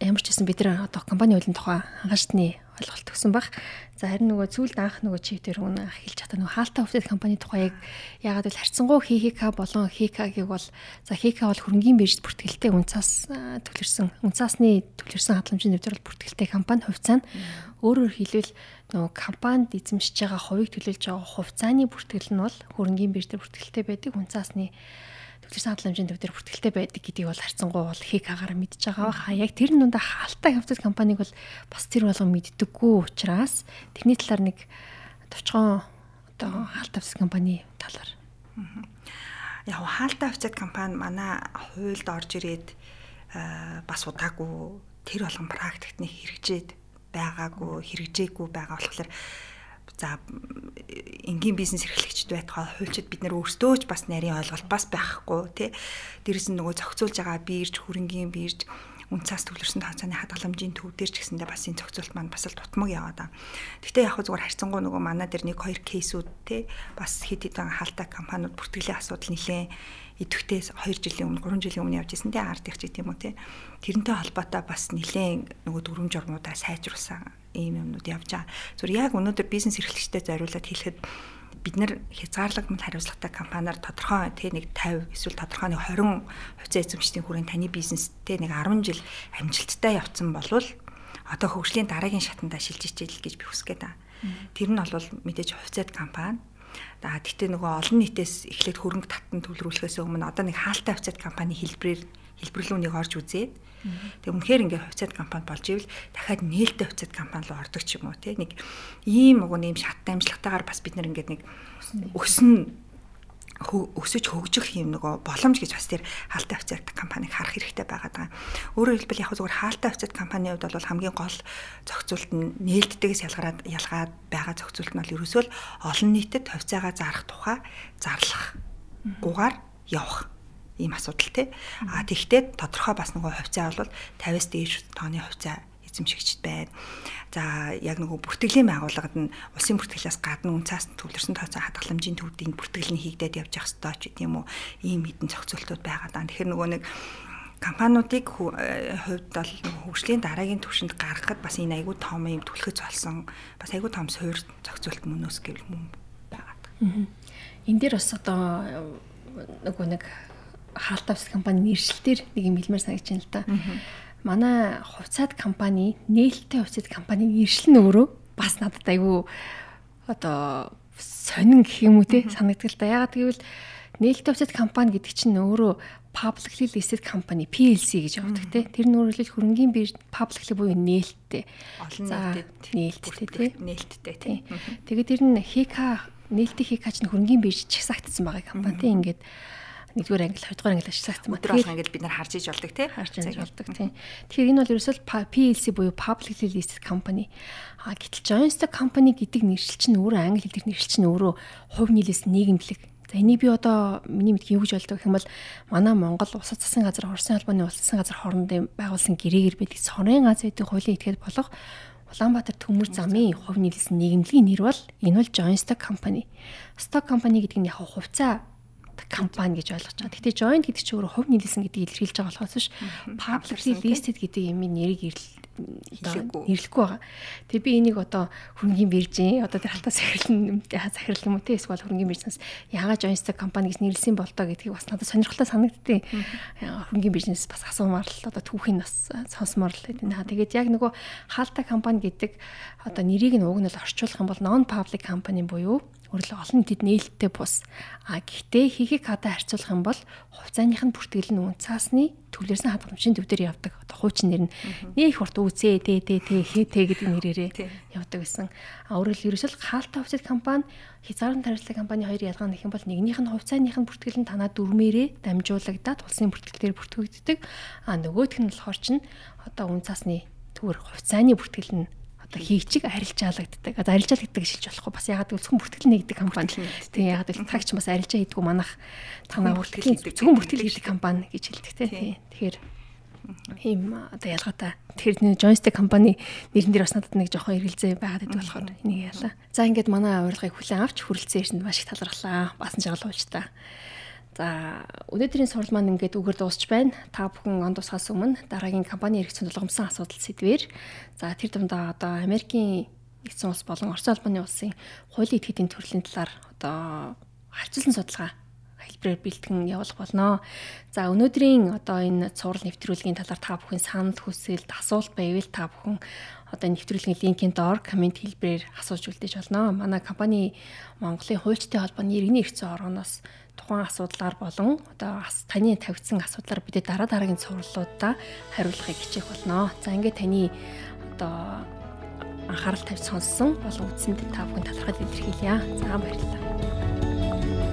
Ямар ч гэсэн бид нар одоо компани хуулийн тухай анхаарчны ойлголт өгсөн баг. За харин нөгөө зүйлд анх нөгөө чивтэр хүн хэлж чадаа нөгөө хаалтаа хувьсад компани тухай яг ягаад бол харьцангуй хихика болон хикагийг бол за хика бол хөрөнгөний биржид бүртгэлтэй үнцаас төлөрсөн үнцаасны төлөрсөн хадгаламжийн дэвтэр бол бүртгэлтэй компани хувьцаа нь өөрөөр хэлбэл нөгөө компанид эзэмшиж байгаа хувийг төлөөлж байгаа хувьцааны бүртгэл нь бол хөрөнгөний биржид бүртгэлтэй байдаг үнцаасны төвлөрсөн хадгаламжийн төв дээр бүртгэлтэй байдаг гэдгийг бол харцсангуй бол хийг агаараа мэдж байгаа баха. Яг тэр нь дундаа хаалттай хавцад компаниг бол бас тэр болгон мэддэггүй учраас тэрний талаар нэг товчхон одоо хаалттай хавцад компани талаар. Яг хаалттай хавцад компани манай хуульд орж ирээд бас удаагүй тэр болгон практикт нэг хэрэгжээд байгаагүй хэрэгжээгүй байгаа болохоор за энгийн бизнес эрхлэгчд байтугай хуульчид бид нар өөрсдөө ч бас нарийн ойлголт бас байхгүй тий. Дээрэс нь нөгөө зохицуулж байгаа бирж, хөрөнгийн бирж үнцаас төвлөрсөн тооцооны хадгаламжийн төв дээр ч гэсэндээ бас энэ зохицуулт маань бас л тутмаг яваад байгаа. Гэхдээ яг зүгээр харьцангуй нөгөө манай дээр нэг хоёр кейсүүд те бас хэд хэдэн хаалтай компаниуд бүртгэлийн асуудал нэлээ идэвхтэй 2 жилийн өмнө 3 жилийн өмнө явж исэн те ард их ч гэдэм үү те тэрнтэй холбоотой бас нэлээ нөгөө дүрм журмуудаа сайжруулсан ийм юмнууд явж байгаа. Зүгээр яг өнөөдөр бизнес эрхлэгчтэй зориулаад хэлэхэд бид нар хязгаарлагдмал хариуцлагатай компаниар тодорхой тэ нэг 50 эсвэл тодорхой нэг 20 хувьцаа эзэмшдийн хүрээнд таны бизнестэй нэг 10 жил амжилттай явцсан болвол одоо хөгжлийн дараагийн шатанд шилжиж ижил гэж би хүсгээд байна. Тэр нь бол мэдээж хувьцаат компани За тэгтээ нөгөө олон нийтээс эхлээд хөрөнгө татан төлрүүлэхээс өмнө одоо нэг хаалтай хувьцаат компани хэлбэрээр хэлбэрлүүнийг орж үзээд тэг үнэхээр ингээ хувьцаат компани болж ивэл дахиад нээлттэй хувьцаат компани руу ордог ч юм уу те нэг ийм уг нэм шаттай амжилттайгаар бас бид нар ингээд нэг өснө өсөж хөгжих юм нөгөө боломж гэж бас тэр хаалтай хувьцаат компаниг харах хэрэгтэй байгаа. Даа. Өөрөөр хэлбэл яг зүгээр хаалтай хувьцаат компанийн хувьд бол хамгийн гол зохицуулт нь нээлттэйгээс ялгараад ялгаад байгаа зохицуулт нь бол ерөөсөө л олон нийтэд хувьцаагаа зарах тухай зарлах гугаар явах ийм асуудал тий. А тэгвэл тодорхой бас нөгөө хувьцаа бол 50-аас дээш тооны хувьцаа эзэмшигчд байна. За яг нөгөө бүртгэлийн байгууллагад нь улсын бүртгэлээс гадна үнцаас төвлөрсөн тооцоо хадгаламжийн төвдийн бүртгэл нь хийгдээд явж явах ёстой ч гэдэм үү ийм хэдэн зохицуултууд байгаа даа. Тэгэхээр нөгөө нэг компаниудыг э, хувьд бол хөгжлийн дараагийн түвшинд гаргахад бас энэ айгүй том юм түлхэж болсон бас айгүй том суурь зохицуулт мөнөөс гэвэл мөн байгаа. Энэ дээр бас одоо нөгөө нэг хаалтаа ус компани нэршилтээр нэг юм хэлмээр санагдаж байна л да. Манай хувьцаат компани нээлттэй хувьцаат компани нэршил нь өөрөө бас надад айгүй одоо сонин гэх юм уу те санагддаг л да. Ягаад гэвэл нээлттэй хувьцаат компани гэдэг чинь өөрөө publicly listed company PLC гэж явдаг те. Тэр нь өөрөлдөл хөрөнгөний бирж publicly буюу нээлттэй. Олон нээлттэй те. Нээлттэй те. Тэгээд тэр нь HK нээлттэй HK чинь хөрөнгөний бирж чагсагдсан байгаа компани те. Ингээд нэгдүгээр англи, хоёрдугаар англи ашиглагдсан байна. Тэгэхээр ингээд бид нар харж иж болдог тий. Харж иж болдог тий. Тэгэхээр энэ бол ерөөсөө PLC буюу publicly listed company. А гэтэл joint stock company гэдэг нэршил чинь өөрөө англи хэл дээр нэршил чинь өөрөө хувь нийлээс нийгэмлэг За энийг би одоо миний мэдх юу гэж болдог гэх юм бол манай Монгол Улсад засгийн газар Орсын албаны улс засгийн газар хоорондын байгуулсан гэрээгээр байдаг сорын гац байдаг хуулийн этгээд болох Улаанбаатар төмөр замын хувь нийлсэн нийгэмлэгийн нэр бол энэ бол Joint Stock Company. Stock Company гэдэг нь яг хувьцаа компани гэж ойлгож байгаа. Гэхдээ joint гэдэг чинь өөрөө хувь нийлсэн гэдгийг илэрхийлж байгаа болохоос биш publicly listed гэдэг юм нэрийг нэрлэхгүй байгаа. Тэгээ би энийг одоо хөрөнгөний биржийн одоо тэр халтаа сахирлан захирал юм те эсвэл хөрөнгөний биржнээс яагаад joint stock компани гэж нэрлсэн бол тоо гэдгийг бас надад сонирхолтой санагдтыг. Хөрөнгөний биржнээс бас асуумаар л одоо түүхийн бас сонсомоор л байна. Тэгээд яг нөгөө хаалтаа компани гэдэг одоо нэрийг нь уг нь л орчуулах юм бол non public company буюу өөрөлд олон нийтэд нээлттэй бус. А гэхдээ хийхийг хадаа харьцуулах юм бол хувьцааных нь бүртгэл нь үн цаасны төвлөрсөн хадгаламжийн төв дээр явдаг. Одоо хуучин нэр нь нэг хурд үүсээ тэ тэ тэ хэтэ гэдэг нэрээрээ явдаг гэсэн. А өөрөлд ерөөсөл хаалтаа хувьцаат компани хязгаарлан тариаллын компани хоёр ялгаа нэх юм бол нэгнийх нь хувьцааных нь бүртгэл нь танаа дөрмээрээ дамжуулагдаад улсын бүртгэл дээр бүртгэгддэг. А нөгөөх нь болохоор чинь одоо үн цаасны төвөр хувьцааны бүртгэл нь одоо хийгчиг арилжаалагддаг. Одоо арилжаалагддаг хэлж болохгүй. Бас ягаад гэвэл зөвхөн бүртгэл нэгдэг компани. Тэгээ ягаад гэвэл тагч бас арилжаа хийдгүү манах танаа бүртгэл зөвхөн бүртгэл хийдэг компани гэж хэлдэг те. Тэгэхээр ийм одоо ялгаатай. Тэгэхээр нэг joystick компани нэрэн дээр бас надад нэг жоохон эргэлзээ байгаад байдаг болохоор энийг яалаа. За ингээд манай урилгыг хүлээн авч хүрэлцэн ирсэнд маш их талархлаа. Баасан жагалууч та. За өнөөдрийн сурал маань ингээд үгээр дуусч байна. Та бүхэн он тусгаас өмнө дараагийн компани эрхцэн тулгамсан асуудал сэдвэр за тэр дундаа одоо Америкийн нэгдсэн улс болон Орос улбаны улсын хуулийн этгээдийн төрлийн талаар одоо харьцуулсан судалгаа хэлбэрээр бэлтгэн явуулах болно. За өнөөдрийн одоо энэ цуврал нэвтрүүлгийн талаар та бүхэн санал хүсэлт асуулт байвал та бүхэн одоо нэвтрүүлгийн линкийн доор комент хэлбэрээр асууж үлдээж болно. Манай компани Монголын хуульчдын холбооны иргэний эрхцэн оргоноос тухайн асуудлаар болон одоо таны тавьдсан асуудлаар бид дараа дараагийн цувралуудаа хариулахыг хичээх болно. За ингээд таны одоо анхаарал тавьж сонссон болон үзсэнд та бүхэн талархал илэрхийлье. За баярлалаа.